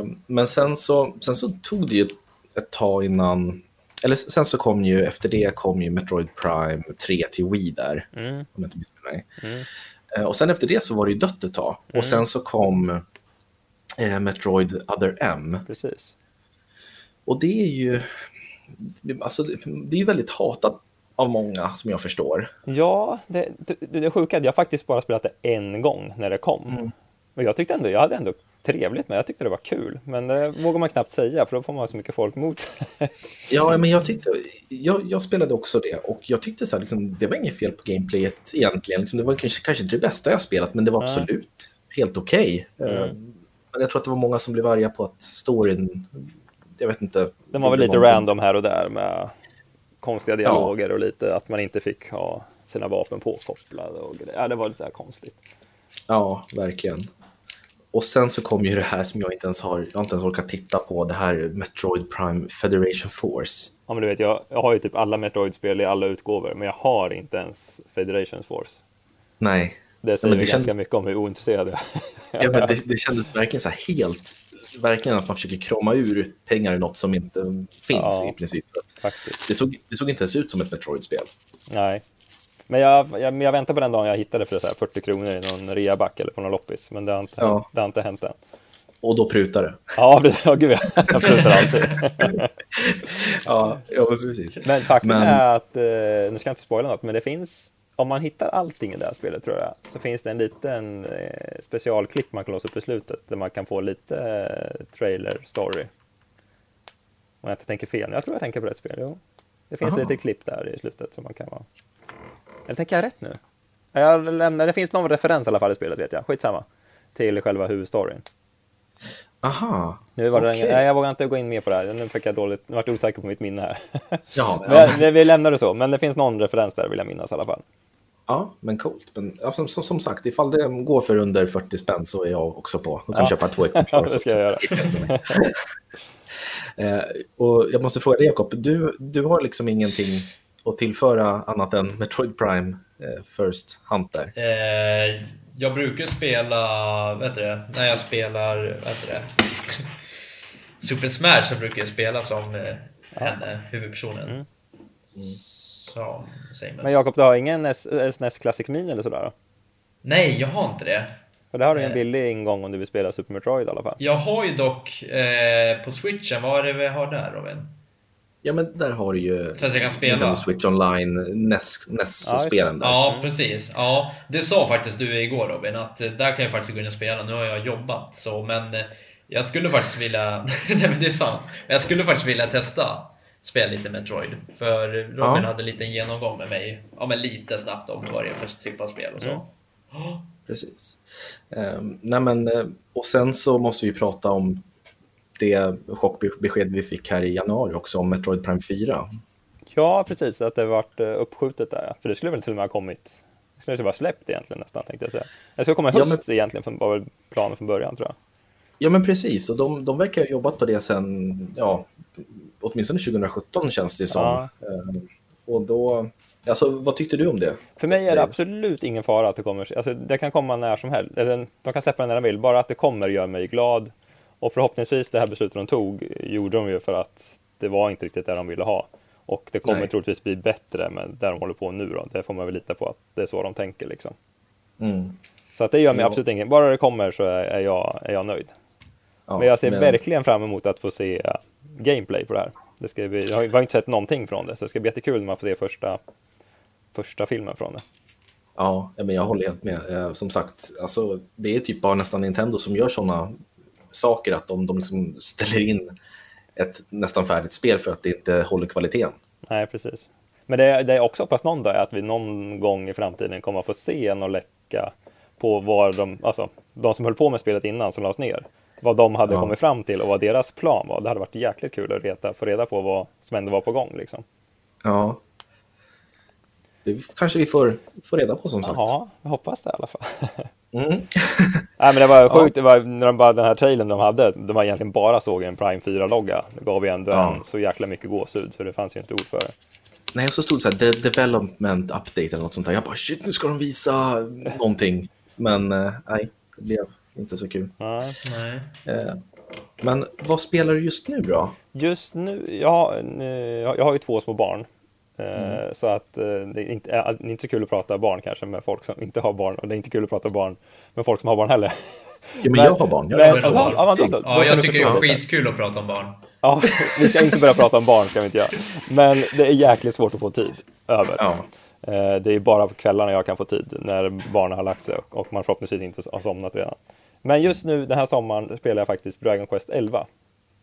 Ehm, Men sen så, sen så tog det ju ett tag innan, eller sen så kom ju, efter det kom ju Metroid Prime 3 till Wii där, mm, om jag inte missminner mig. mm. Eh, Och sen efter det så var det ju dött ett tag. Och sen så kom eh, Metroid Other M. precis. Och det är ju, alltså det det är ju väldigt hatat av många som jag förstår. Ja, det, det, det sjuka är att jag faktiskt bara spelat det en gång när det kom. Mm. Och jag tyckte ändå, jag hade ändå trevligt med Jag tyckte det var kul. Men det vågar man knappt säga för då får man så mycket folk mot sig. Ja, men jag tyckte, jag, jag spelade också det och jag tyckte så här, liksom, det var inget fel på gameplayet egentligen. Liksom, det var kanske, kanske inte det bästa jag spelat, men det var absolut helt okej. Eh, Mm. Men jag tror att det var många som blev arga på att storyn, jag vet inte. Den var väl lite någonting. random här och där med konstiga dialoger och lite att man inte fick ha sina vapen påkopplade och grejer. Ja, det var lite konstigt. Ja, verkligen. Och sen så kom ju det här som jag inte ens har, jag har inte ens orkat titta på, det här Metroid Prime Federation Force. Ja, men du vet, jag, jag har ju typ alla Metroid-spel i alla utgåvor, men jag har inte ens Federation Force. Nej, Det säger men det ganska kändes- mycket om hur ointresserad jag är. ja, men det, det kändes verkligen så här helt, verkligen att man försöker krama ur pengar i något som inte finns Ja. i princip. Faktiskt. Det såg, det såg inte ens ut som ett Metroid-spel. Nej. Men jag, jag, jag väntar på den dagen jag hittade för så här 40 kronor i någon reaback eller på någon loppis. Men det har inte, Ja. det har inte hänt än. Och då prutar det. Ja, det, ja gud ja. Jag prutar alltid. Ja, ja precis. Men faktum Men- är att, eh, nu ska jag inte spoila något, men det finns, om man hittar allting i det här spelet tror jag, så finns det en liten eh, specialklipp man kan låsa upp i slutet, där man kan få lite eh, trailer story. Om jag inte tänker fel, jag tror jag tänker på rätt spel, jo. Det finns Aha. lite klipp där i slutet som man kan vara... Eller tänker jag rätt nu? Jag lämnar, det finns någon referens i alla fall i spelet vet jag, skitsamma. Till själva huvudstoryn. Aha, Nu var det okej. nej, jag vågar inte gå in mer på det här, nu fick jag dåligt, nu vart jag osäker på mitt minne här. Ja, Men ja. jag- vi lämnar det så, men det finns någon referens där vill jag minnas i alla fall. ja men coolt. Men, ja, som, som, som sagt, ifall det går för under 40 spänn så är jag också på. Då kan Ja. köpa två Ja, exemplar. det så- ska jag göra. Eh, och jag måste fråga dig Jakob, du, du har liksom ingenting att tillföra annat än Metroid Prime eh, First Hunter. Eh, jag brukar spela, vet du det, när jag spelar, vet du det, Super Smash så brukar jag spela som eh, henne, huvudpersonen. Mm. Som Samus. Men Jakob, du har ingen SNES Classic Mini eller sådär? då? Nej, jag har inte det. För där har du en Nej. billig ingång om du vill spela Super Metroid i alla fall. Jag har ju dock eh, på switchen, vad är det vi har där Robin? Ja, men där har du ju Så att jag kan spela. Nintendo Switch Online, NES, Ja, NES-spelen där. Ja, precis. Ja, det sa faktiskt du igår Robin, att eh, där kan jag faktiskt gå in och spela. Nu har jag jobbat så, men eh, jag skulle faktiskt vilja... Nej men det är sant. Men jag skulle faktiskt vilja testa. spela lite Metroid. För Robin Ja. hade en liten genomgång med mig, ja men lite snabbt om vad det är för typ av spel och så. Mm. Precis. Um, nej men, eh, och sen så måste vi prata om det chockbesked vi fick här i januari också om Metroid Prime 4. Ja, precis, att det varit eh, uppskjutet där. För det skulle väl till och med ha kommit, det skulle vara släppt egentligen nästan tänkte jag säga. Det ska komma i Ja, höst egentligen, var väl planen från början tror jag. Ja men precis, och de, de verkar ha jobbat på det sen, ja, åtminstone 2017 känns det ju som. Ja. Ehm, och då, alltså vad tyckte du om det? För mig är det absolut ingen fara att det kommer, alltså det kan komma när som helst, eller de kan släppa det när de vill, bara att det kommer gör mig glad. Och förhoppningsvis det här beslutet de tog gjorde de ju för att det var inte riktigt det de ville ha. Och det kommer Nej. troligtvis bli bättre med där de håller på nu då. Det får man väl lita på att det är så de tänker liksom. Mm. Så att det gör mig Ja. absolut ingen, bara det kommer så är, jag, är jag nöjd. Ja, men jag ser verkligen fram emot att få se eh, gameplay på det här. Det ska bli, jag har inte sett någonting från det, så det ska bli jättekul när man får se första, första filmen från det. Ja, ja, men jag håller helt med. Eh, Som sagt, alltså, det är typ bara nästan Nintendo som gör sådana saker att de, de liksom ställer in ett nästan färdigt spel för att det inte håller kvaliteten. Nej, precis. Men det, det är också hoppas någon dag är att vi någon gång i framtiden kommer att få se någon läcka på vad de, alltså de som höll på med spelet innan som lades ner, vad de hade Ja. kommit fram till och vad deras plan var. Det hade varit jäkligt kul att reta, få reda på vad som ändå var på gång liksom. Ja. Det kanske vi får, får reda på som sagt. Ja, jag hoppas det i alla fall. Mm. Nej men det var sjukt, det var, när de bara, den här trailern de hade, de var egentligen bara såg en Prime 4-logga. Det gav ju ändå Ja. en så jäkla mycket gåshud så det fanns ju inte ord för det. Nej, och så stod det så här, "De- development update eller något sånt där. Jag bara shit, nu ska de visa någonting. Men eh, nej, det blev inte så kul. Nej. Nej. Eh, men vad spelar du just nu då? Just nu, jag, eh, jag har ju två små barn. Eh, Så att eh, det är inte, det är inte så kul att prata barn kanske med folk som inte har barn och det är inte kul att prata barn med folk som har barn heller. Ja, men Men- jag har barn. Jag men- har barn. ja, men då Ja, jag tycker det är skitkul att prata om barn. Ja, vi ska inte börja prata om barn, ska vi inte göra. Men det är jäkligt svårt att få tid över. Ja. Eh, Det är bara på kvällarna jag kan få tid när barnen har lagt sig och- och man förhoppningsvis inte har somnat redan. Men just nu den här sommaren spelar jag faktiskt Dragon Quest 11.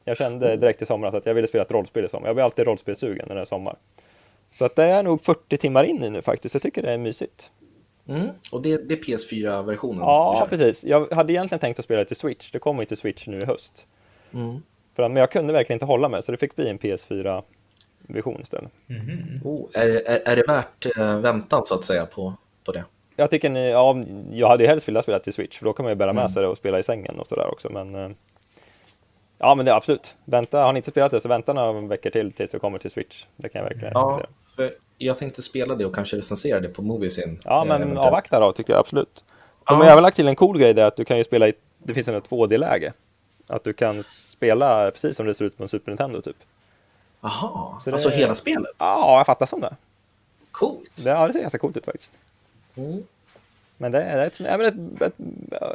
Jag kände direkt i somras att jag ville spela ett rollspel i sommar. Jag blir alltid rollspelsugen när det är sommar. Så att det är nog 40 timmar in i nu faktiskt. Jag tycker det är mysigt. Mm. Och det, det är PS4-versionen? Ja, precis. Jag hade egentligen tänkt att spela det till Switch. Det kommer ju till Switch nu i höst. Mm. För, att- men jag kunde verkligen inte hålla mig, så det fick bli en PS4-version istället. Oh, är, är, är det värt eh, väntan så att säga på, på det? Jag tycker ni, ja, jag hade ju helst velat spela till Switch, för då kan man ju bära med sig det och spela i sängen och sådär också. Men eh, ja, men det är absolut. Vänta, har ni inte spelat det så vänta några veckor till tills det kommer till Switch. Det kan jag verkligen Ja. För jag tänkte spela det och kanske recensera det på Moviesin. Ja, eh, men eventuellt. avvakta då tycker jag absolut. De Ja. har även lagt till en cool grej där att du kan ju spela i, det finns en 2D-läge. Att du kan spela precis som det ser ut på en Super Nintendo typ. Jaha, alltså hela spelet? Ja, jag fattar som det. Coolt! Det, ja, det ser ganska coolt ut faktiskt. Mm. Men det är ett, ja, men ett, ett,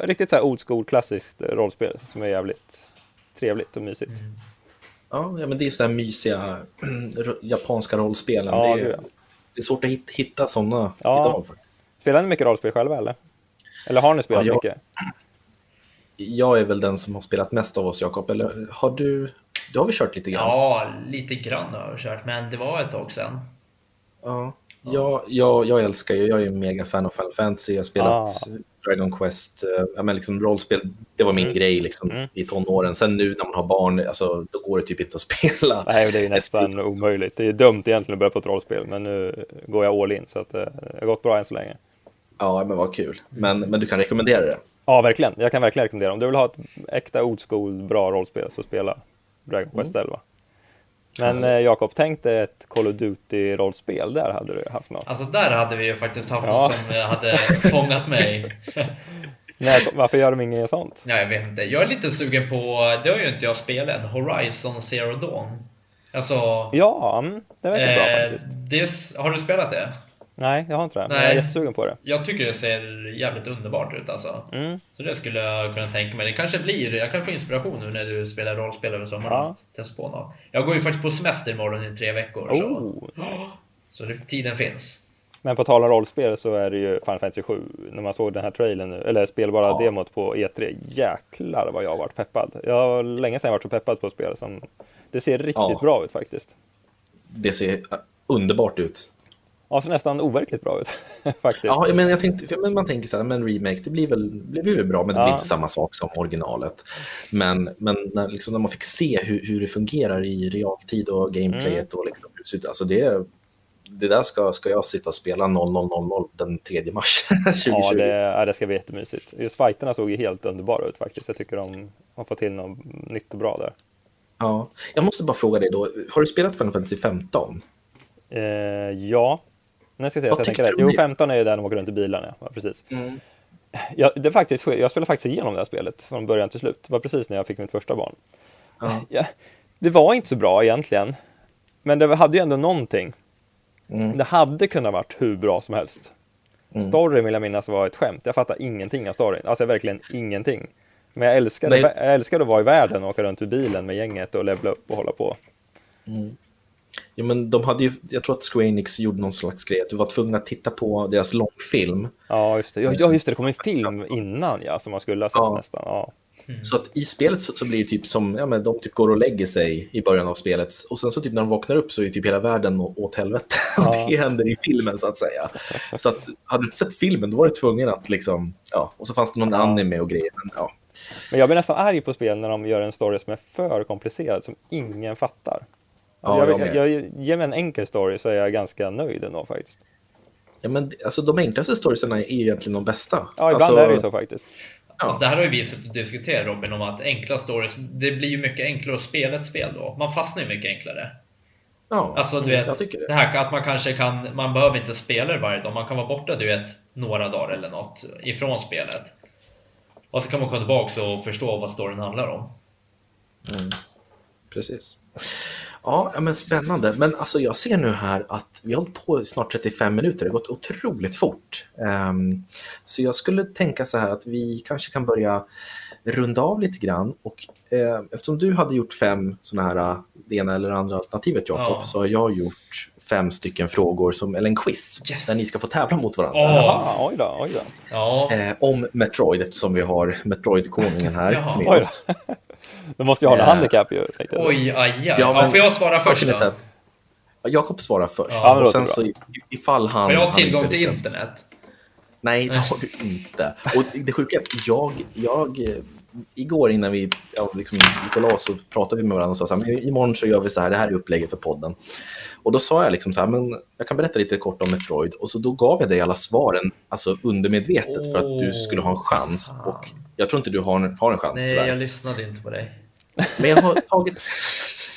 riktigt så här old school klassiskt rollspel som är jävligt trevligt och mysigt. Ja, ja, men det är just det här mysiga japanska rollspelen. Ja, det, är, ja. det är svårt att hitta, hitta sådana Ja. idag faktiskt. Spelar ni mycket rollspel själva eller? Eller har ni spelat Ja, jag- mycket? Jag är väl den som har spelat mest av oss, Jakob. Eller har du? Du har väl kört lite grann? Ja, lite grann har jag kört, men det var ett tag sedan. Ja, jag, jag, jag älskar ju, jag är mega fan av Final Fantasy, jag har spelat Ah. Dragon Quest, eh, ja, men liksom rollspel, det var min Mm. grej liksom, Mm. i tonåren. Sen nu när man har barn, alltså, då går det typ inte att spela. Nej, det är nästan spel. omöjligt. Det är dumt egentligen att börja på ett rollspel, men nu går jag all in så att eh, det har gått bra än så länge. Ja, men vad kul. Men, men du kan rekommendera det? Ja, verkligen. Jag kan verkligen rekommendera. Om du vill ha ett äkta old school bra rollspel så spela Dragon Quest 11. Men eh, Jakob, tänk dig ett Call of Duty-rollspel. Där hade du haft något. Alltså där hade vi ju faktiskt haft Ja. något som eh, hade fångat mig. Nej, varför gör de inget sånt? Ja, jag vet inte. Jag är lite sugen på, det har ju inte jag spelat än, Horizon Zero Dawn. Alltså... Ja, mm, det verkar bra eh, faktiskt. det, har du spelat det? Nej, jag har inte det. Men Nej. jag är jättesugen på det. Jag tycker det ser jävligt underbart ut alltså. Mm. Så det skulle jag kunna tänka mig. Det kanske blir, jag kan få inspiration nu när du spelar rollspel över sommaren. Ja. Testa på något. Jag går ju faktiskt på semester imorgon i tre veckor. Så, Oh. så det, tiden finns. Men på tal om rollspel så är det ju Final Fantasy 7. När man såg den här trailern, nu, eller spelbara Ja. demot på E3. Jäklar vad jag har varit peppad. Jag har länge sedan varit så peppad på spel som det ser riktigt Ja. bra ut faktiskt. det ser underbart ut. Ja, ser nästan overkligt bra ut faktiskt. Ja, men jag tänkte, men man tänker så här, men remake, det blir väl, det blir väl bra, men det Ja. blir inte samma sak som originalet. Men, men när, liksom, när man fick se hur, hur det fungerar i realtid och gameplayet och liksom, alltså det, det där ska, ska jag sitta och spela 0000 den 3 mars 2020. Ja, det, ja, det ska bli jättemysigt. Just fighterna såg ju helt underbara ut faktiskt. Jag tycker de har fått till något nytt och bra där. Ja. Jag måste bara fråga dig då, har du spelat Final Fantasy 15? Eh, ja, nu ska jag se Vad så jag tänker rätt. Jo, det? 15 är ju där de åker runt i bilarna. Ja, precis. Jag, det faktiskt, jag spelade faktiskt igenom det här spelet från början till slut. Det var precis när jag fick mitt första barn. Ja. Ja, det var inte så bra egentligen. Men det hade ju ändå någonting. Mm. Det hade kunnat varit hur bra som helst. Mm. Storyn vill jag minnas var ett skämt. Jag fattar ingenting av storyn. Alltså verkligen ingenting. Men jag älskade, Nej. jag älskade att vara i världen och åka runt i bilen med gänget och levla upp och hålla på. Ja, men de hade ju, jag tror att Square Enix gjorde någon slags grej, att du var tvungen att titta på deras långfilm. Ja, just det. Ja, just det. Det kom en film innan ja, som man skulle ha sett Ja. nästan. Ja. Så att i spelet så, så blir det typ som, ja men de typ går och lägger sig i början av spelet och sen så typ när de vaknar upp så är typ hela världen åt helvete. Ja. Det händer i filmen så att säga. Så att hade du inte sett filmen då var du tvungen att liksom, ja, och så fanns det någon Ja. anime och grejer. Men, ja. Men jag blir nästan arg på spel när de gör en story som är för komplicerad, som ingen fattar. Ja, jag, jag jag, med. jag, ge mig en enkel story så är jag ganska nöjd ändå faktiskt. ja men alltså de enklaste storiesarna är ju egentligen de bästa. Ja, ibland alltså, är det ju så faktiskt. Ja. Alltså, det här har ju vi suttit och diskuterat Robin om att enkla stories, det blir ju mycket enklare att spela ett spel då. Man fastnar ju mycket enklare. Ja, Alltså du jag vet, tycker det. det här att man kanske kan, man behöver inte spela det varje dag, man kan vara borta du vet några dagar eller något ifrån spelet. Och så kan man komma tillbaka och förstå vad storyn handlar om. Precis. Ja, men spännande. Men alltså jag ser nu här att vi har hållit på i snart 35 minuter. Det har gått otroligt fort. Ehm, så jag skulle tänka så här att vi kanske kan börja runda av lite grann. Och eh, eftersom du hade gjort fem sådana här, eh, det ena eller andra alternativet Jakob, Ja. så har jag gjort fem stycken frågor, som, eller en quiz, Yes. där ni ska få tävla mot varandra. Åh. Jaha, oj då, oj då. Ja, Eh, om Metroid, eftersom vi har Metroid-konungen här med oss. Då måste jag ha något Eh, handikapp ju. oj, aj, aj. Ja, Ja, men får jag svara först då? Jakob svarar först. Ja, men och sen så i- ifall han... Har jag han tillgång till lyckas- internet? Nej, det har du inte. Och det sjuka är att jag, jag, igår innan vi ja, liksom gick och la oss så pratade vi med varandra och sa så här, men imorgon så gör vi så här, det här är upplägget för podden. Och då sa jag liksom så här, men jag kan berätta lite kort om Metroid. Och så då gav jag dig alla svaren, alltså undermedvetet, för att du skulle ha en chans. Och jag tror inte du har en, har en chans Nej, tyvärr. jag lyssnade inte på dig. Men jag har tagit...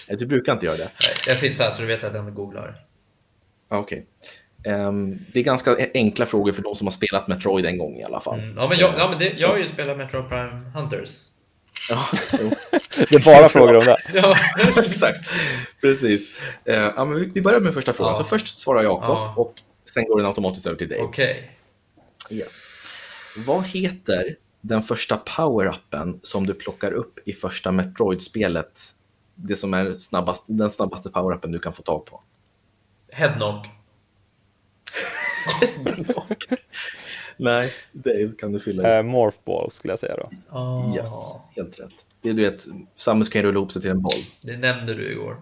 Du brukar inte göra det. Jag så här så du vet att jag googlar. Ja, Okej. Ehm, det är ganska enkla frågor för de som har spelat Metroid en gång i alla fall. Mm. Ja, men, jag, ja, men det, jag har ju spelat Metro Prime Hunters. Ja. Det är bara frågor om det. Ja, Exakt, precis. Eh, ja, men vi- vi börjar med första frågan. Ja. Så först svarar Jakob Ja. och sen går den automatiskt över till dig. okej. Yes. Vad heter den första power-upen som du plockar upp i första Metroid-spelet? Det som är snabbast, den snabbaste power-upen du kan få tag på. Headknock. Nej, Dave kan du fylla i. Eh, Morphball skulle jag säga då. Oh, Yes, helt rätt. Det är du vet, Samus kan ju rulla ihop sig till en boll. Det nämnde du igår.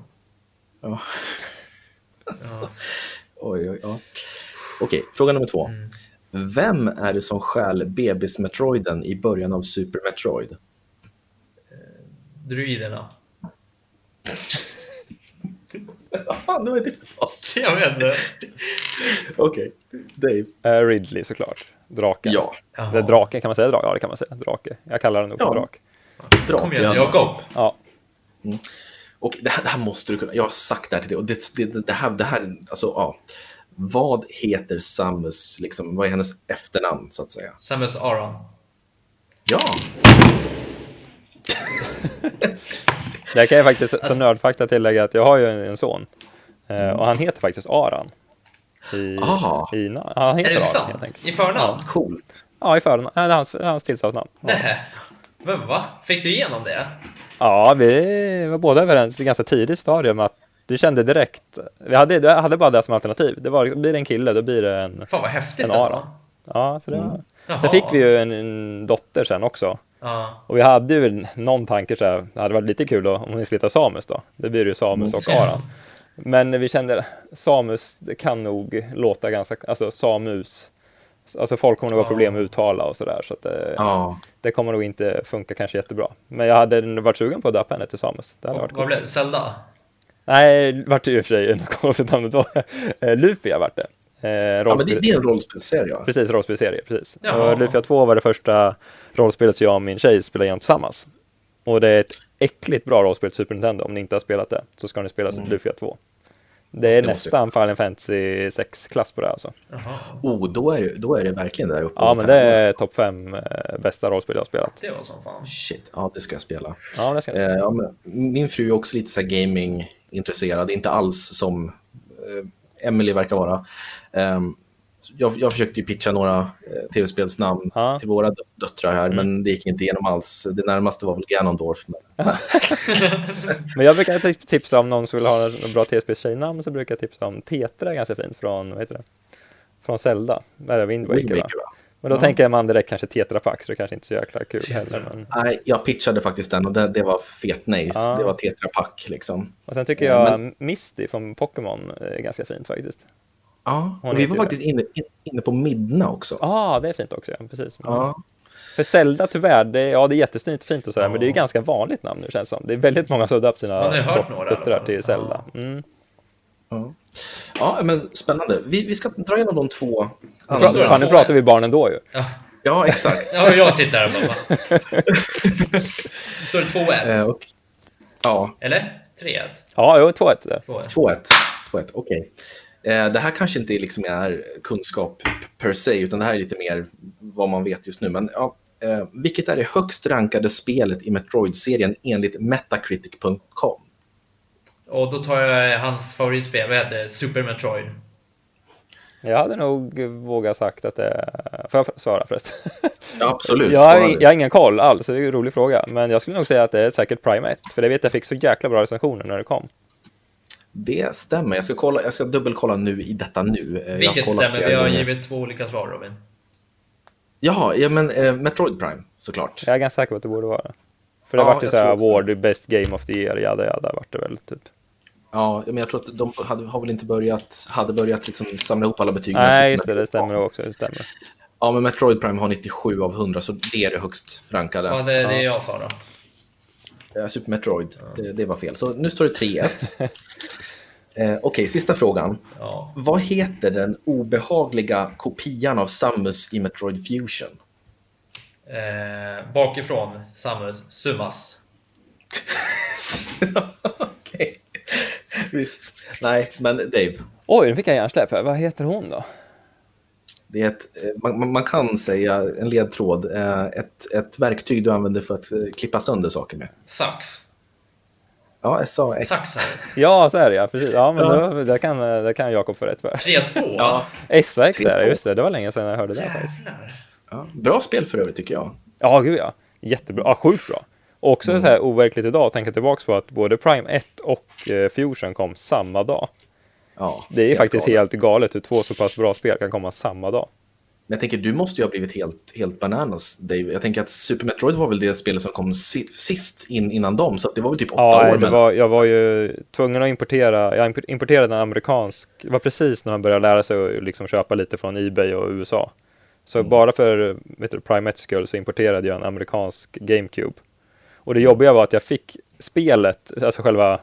Ja. Ja. Oj, oj, ja. Okej, fråga nummer två. Mm. Vem är det som stjäl bebis-Metroiden i början av Super Metroid? Druiderna. Vad fan, det var inte för något. Jag vet inte. Okej, Dave. Eh, Ridley såklart. Draken. Ja. Det är drake, kan man säga drake? Ja, det kan man säga. Drake. Jag kallar den nog för Ja. drak. drak. Kom igen, ja. Jakob. Ja. Och det här, det här måste du kunna. Jag har sagt det här till dig. Och det, det, det, här, det här, alltså, ja. Vad heter Samus, liksom, vad är hennes efternamn så att säga? Samus Aran. Ja, Där kan jag faktiskt som nördfakta tillägga att jag har ju en, en son. Eh, och han heter faktiskt Aran. I, Aha. i, na- han Är heter det Aran sant? I förnamn? coolt. Ja, i förnamn. Det är hans, hans tilltalsnamn. Ja. Nej. Men va? Fick du igenom det? ja, vi var båda överens i ganska tidigt stadium att du kände direkt. Vi hade, jag hade bara det som alternativ. Det var, blir det en kille, då blir det en, Fan vad häftigt en. Aran. Ja, så det var. Jaha. Sen fick vi ju en, en dotter sen också. Ja. Och vi hade ju någon tanke så här, det hade varit lite kul då, om ni skulle heta Samus då. Det blir ju Samus och Mm. Men vi kände, Samus, kan nog låta ganska, alltså Samus, alltså folk kommer nog ha problem med att uttala och sådär, så att det, Ja. det kommer nog inte funka kanske jättebra. Men jag hade varit sugen på att döpa henne till Samus. Det hade varit Vad blev det? Zelda? Nej, vart det i och för sig, något konstigt namnet var. Eh, Lufia vart det. Eh, ja, men det, det är en rollspelsserie. Precis, rollspelserie, precis. Jaha. Och Lufia 2 var det första rollspelet som jag och min tjej spelade igenom tillsammans. Och det är ett äckligt bra rollspel till Super Nintendo. Om ni inte har spelat det så ska ni spela Lufia 2. Det är Det måste nästan Final Fantasy 6-klass på det alltså. Jaha. Oh, då är, det, då är det verkligen där uppe. Ja, men det är topp 5 bästa rollspel jag har spelat. Det var som fan. Shit, ja det ska jag spela. Ja, det ska. Eh, ja, men min fru är också lite så gaming-intresserad, inte alls som eh, Emily verkar vara. Ehm, jag, jag försökte ju pitcha några eh, tv-spelsnamn Ja. till våra dö- döttrar här, men det gick inte igenom alls. Det närmaste var väl Ganondorf. Men, Men jag brukar tip- tipsa om någon som vill ha en bra TSP-tjejnamn så brukar jag tipsa om Tetra, ganska fint, från, vad heter det? Från Zelda. Är Wind Waker, Wind? Waker, va? Men då Ja. tänker man direkt kanske Tetra Pak, så det kanske inte är så jäkla kul heller. Men... Nej, jag pitchade faktiskt den och det, det var fet nice. Ja. Det var Tetra Pak liksom. Och sen tycker Ja, jag Misty från Pokémon är ganska fint faktiskt. Ja, Hon vi var faktiskt inne, in- inne på Midna också. Ja, ah, det är fint också, ja, precis. Ja, För Zelda tyvärr, det, ja det är jättesnyggt fint och sådär, Ja. men det är ju ganska vanligt namn nu känns det som. Det är väldigt många som har döpt sina alla döttrar till Zelda. Ja. Mm. ja. ja men spännande. Vi, vi ska dra igenom de två andra. Fan, nu pratar vi barn ändå ju. Ja, Ja, exakt. ja jag sitter här och bara... Står det 2-1? Eh, och, ja, Eller? 3-1? Ja, jo, 2-1 där. 2-1. 2-1. 2-1, okej. Eh, Det här kanske inte liksom är kunskap per se, utan det här är lite mer vad man vet just nu. Men ja, eh, vilket är det högst rankade spelet i Metroid-serien enligt Metacritic.com? Och då tar jag hans favoritspel, vad heter? Super Metroid. Jag hade nog vågat sagt att det är... Får jag svara förresten? Ja, absolut. Jag har, jag har ingen koll alls, det är en rolig fråga. Men jag skulle nog säga att det är säkert Prime 1, för det vet jag fick så jäkla bra recensioner när det kom. Det stämmer. Jag ska, kolla, jag ska dubbelkolla nu i detta nu. Eh, Vilket stämmer, vi har gånger. givit två olika svar Robin. Jaha, ja, men eh, Metroid Prime såklart. Jag är ganska säker på att det borde vara. För det Ja, vart ju jag så här tror också award, best game of the year, jada jada vart det väl typ. Ja, men jag tror att de hade, har väl inte börjat, hade börjat liksom samla ihop alla betyg. Nej, just det, det stämmer kom. också, det stämmer. Ja, men Metroid Prime har 97 av 100, så det är det högst rankade. Ja, det är det jag sa då. Eh, Super Metroid, det, det var fel. Så nu står det 3-1. eh, Okej, sista frågan. Ja. Vad heter den obehagliga kopian av Samus i Metroid Fusion? Eh, bakifrån, Samus, Sumas. Okej, visst. Nej, men Dave, Oj, nu fick jag hjärnsläpp. Vad heter hon då? Det är ett, eh, man, man- kan säga en ledtråd, eh, ett, ett verktyg du använder för att eh, klippa sönder saker med. Sax. Ja, SAX. Sax. Ja, så är det ja, precis. Ja, men Ja. Då, det kan, det kan Jakob få rätt för. 3-2. Ja, SAX är det, just det. Det var länge sedan jag hörde det faktiskt. Ja, bra spel för övrigt tycker jag. Ja, gud ja. Jättebra. Ja, sjukt bra. Och också så här overkligt idag att tänka tillbaka på att både Prime 1 och Fusion kom samma dag. Ja, Det är helt faktiskt galet. helt galet hur två så pass bra spel kan komma samma dag. Men jag tänker, du måste ju ha blivit helt, helt bananas, Dave. Jag tänker att Super Metroid var väl det spelet som kom si- sist in, innan dem, så det var väl typ åtta Ja, år. det men... jag var ju tvungen att importera, jag impor- importerade en amerikansk, det var precis när man började lära sig att liksom köpa lite från Ebay och USA. Så Mm. bara för vet du, Prime 1 skull så importerade jag en amerikansk GameCube. Och det jobbiga var att jag fick spelet, alltså själva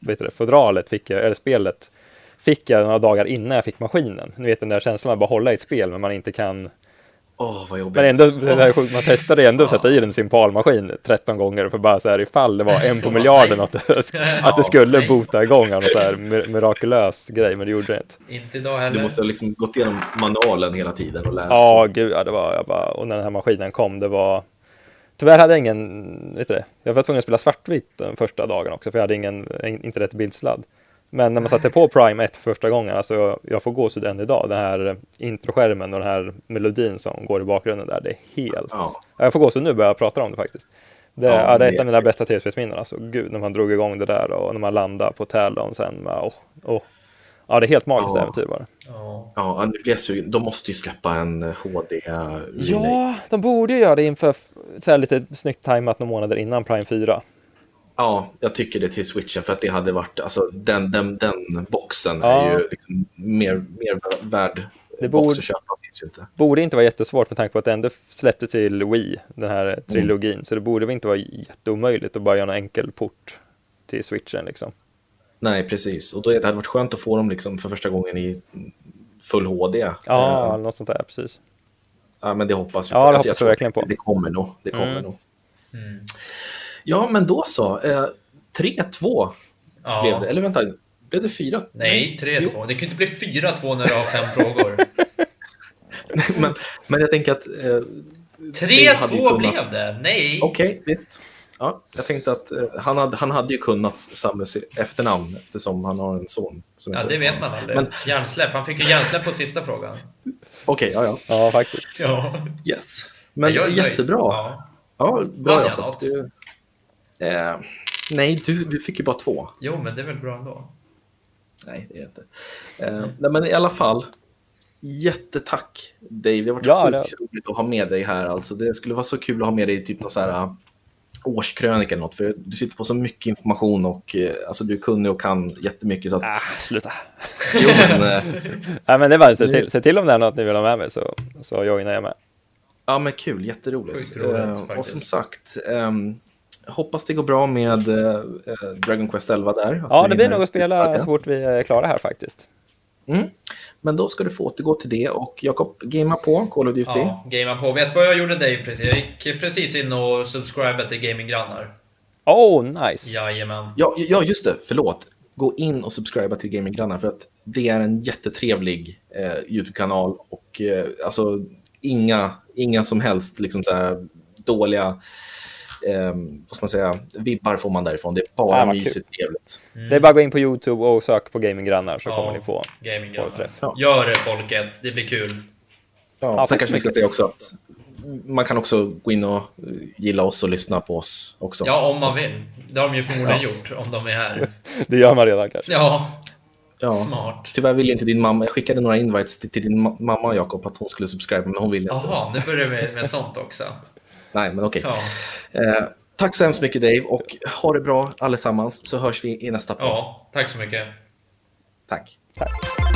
vet du, fodralet, fick jag, eller spelet, fick jag några dagar innan jag fick maskinen. Ni vet den där känslan av att bara hålla i ett spel men man inte kan Åh, vad jobbigt. men ändå, det där är sjukt, man testade ändå att sätta i den sin palmaskin 13 gånger för bara så här ifall det var en på miljarden att det, att det skulle boota igång en så här mir- mirakulös grej, men det gjorde det inte. Inte idag heller. Du måste ha liksom gått igenom manualen hela tiden och läst. Ja, gud, ja, det var jag bara, och när den här maskinen kom, det var Tyvärr hade jag ingen, vet du det, jag var tvungen att spela svartvitt den första dagen också, för jag hade ingen, inte rätt bildsladd. Men när man satte på Prime 1 första gången, alltså jag får gåshud än idag, den här introskärmen och den här melodin som går i bakgrunden där, det är helt... Ja. Ja, Jag får gåshud nu börjar jag prata om det faktiskt. Det, Ja, ja, det är ett av mina bästa tv-spelsminnen, alltså gud, när man drog igång det där och när man landade på Talon sen, bara, åh, åh. Ja, det är helt magiskt Ja. äventyr bara. Ja. Ja, nu blir jag sugen. De måste ju släppa en HD remake. Ja, de borde ju göra det inför så här lite snyggt tajmat några månader innan Prime 4. Ja, jag tycker det till switchen för att det hade varit, alltså den, den, den boxen Ja. är ju liksom mer, mer värd Det box borde- att köpa. Finns ju inte. Borde inte vara jättesvårt med tanke på att det ändå släppte till Wii, den här trilogin. Så det borde väl inte vara jätteomöjligt att bara göra en enkel port till switchen liksom. Nej, precis. Och då, det hade varit skönt att få dem liksom för första gången i full HD. Ja, Eh, något sånt där, precis. ja men det hoppas vi Ja, det Alltså, hoppas jag tror verkligen på. Det kommer nog. Det kommer Mm. nog. Mm. Ja, men då så. Eh, 3-2 Ja. blev det. Eller vänta, blev det 4? Nej, 3-2. Det kan ju inte bli 4-2 när du har fem frågor. men, men jag tänker att... Eh, Dave hade ju 3-2 kunnat- blev det. Nej. Okej, visst. Ja, jag tänkte att eh, han, hade, han hade ju kunnat Samus efternamn eftersom han har en son. Som Ja, det vet man aldrig. Men- Hjärnsläpp. Han fick ju hjärnsläpp på sista frågan. Okej, ja, ja. Ja, faktiskt. Ja. Yes. Men jättebra. Ja, Ja. bra Jakob. Du, eh, nej, du, du fick ju bara två. Jo, men det är väl bra ändå. Nej, det är det inte. Eh, nej, men i alla fall. Jättetack Dave. Det har varit Ja, sjukt roligt att ha med dig här. Alltså, det skulle vara så kul att ha med dig i typ någon så här uh, årskrönika eller något. För du sitter på så mycket information och eh, alltså, du är kunnig och kan jättemycket. Så att, Ah, sluta. jo, men, eh, Nej, men det är bara se till, se till om det är något ni vill ha med mig så, så joinar jag med. ja, men kul. Jätteroligt. Roligt, Eh, och som sagt, ehm, hoppas det går bra med eh, eh, Dragon Quest 11 där. Ja, det blir nog att spela så fort vi är klara här faktiskt. Mm. Men då ska du få återgå till det och Jakob, gamea på Call of Duty. Ja, gamea på. Vet du vad jag gjorde dig precis? Jag gick precis in och subscribade till Gaminggrannar. Oh, nice! Jajamän. Ja, ja, just det. Förlåt. Gå in och subscriba till Gaminggrannar för att det är en jättetrevlig eh, YouTube-kanal och eh, alltså inga, inga som helst liksom så här dåliga eh, vad ska man säga, vibbar får man därifrån. Det är bara Ja, mysigt trevligt. Det är bara att gå in på YouTube och söka på Gaminggrannar så kommer ni få Gaminggrannar. folkträff. Ja. Gör det folket, det blir kul. Ja, Ja, sen kanske vi ska säga också att man kan också gå in och gilla oss och lyssna på oss också. Ja, om man vill. Det har de ju förmodligen gjort, om de är här. Det gör man redan kanske. Ja, Ja. smart. Tyvärr ville inte din mamma, jag skickade några invites till, till din ma- mamma Jakob att hon skulle subscriba men hon ville inte. Jaha, nu börjar vi med sånt också. Nej, men okej. Ja, Eh, tack så hemskt mycket Dave och ha det bra allesammans så hörs vi i nästa podd. ja tack så mycket. Tack. Tack.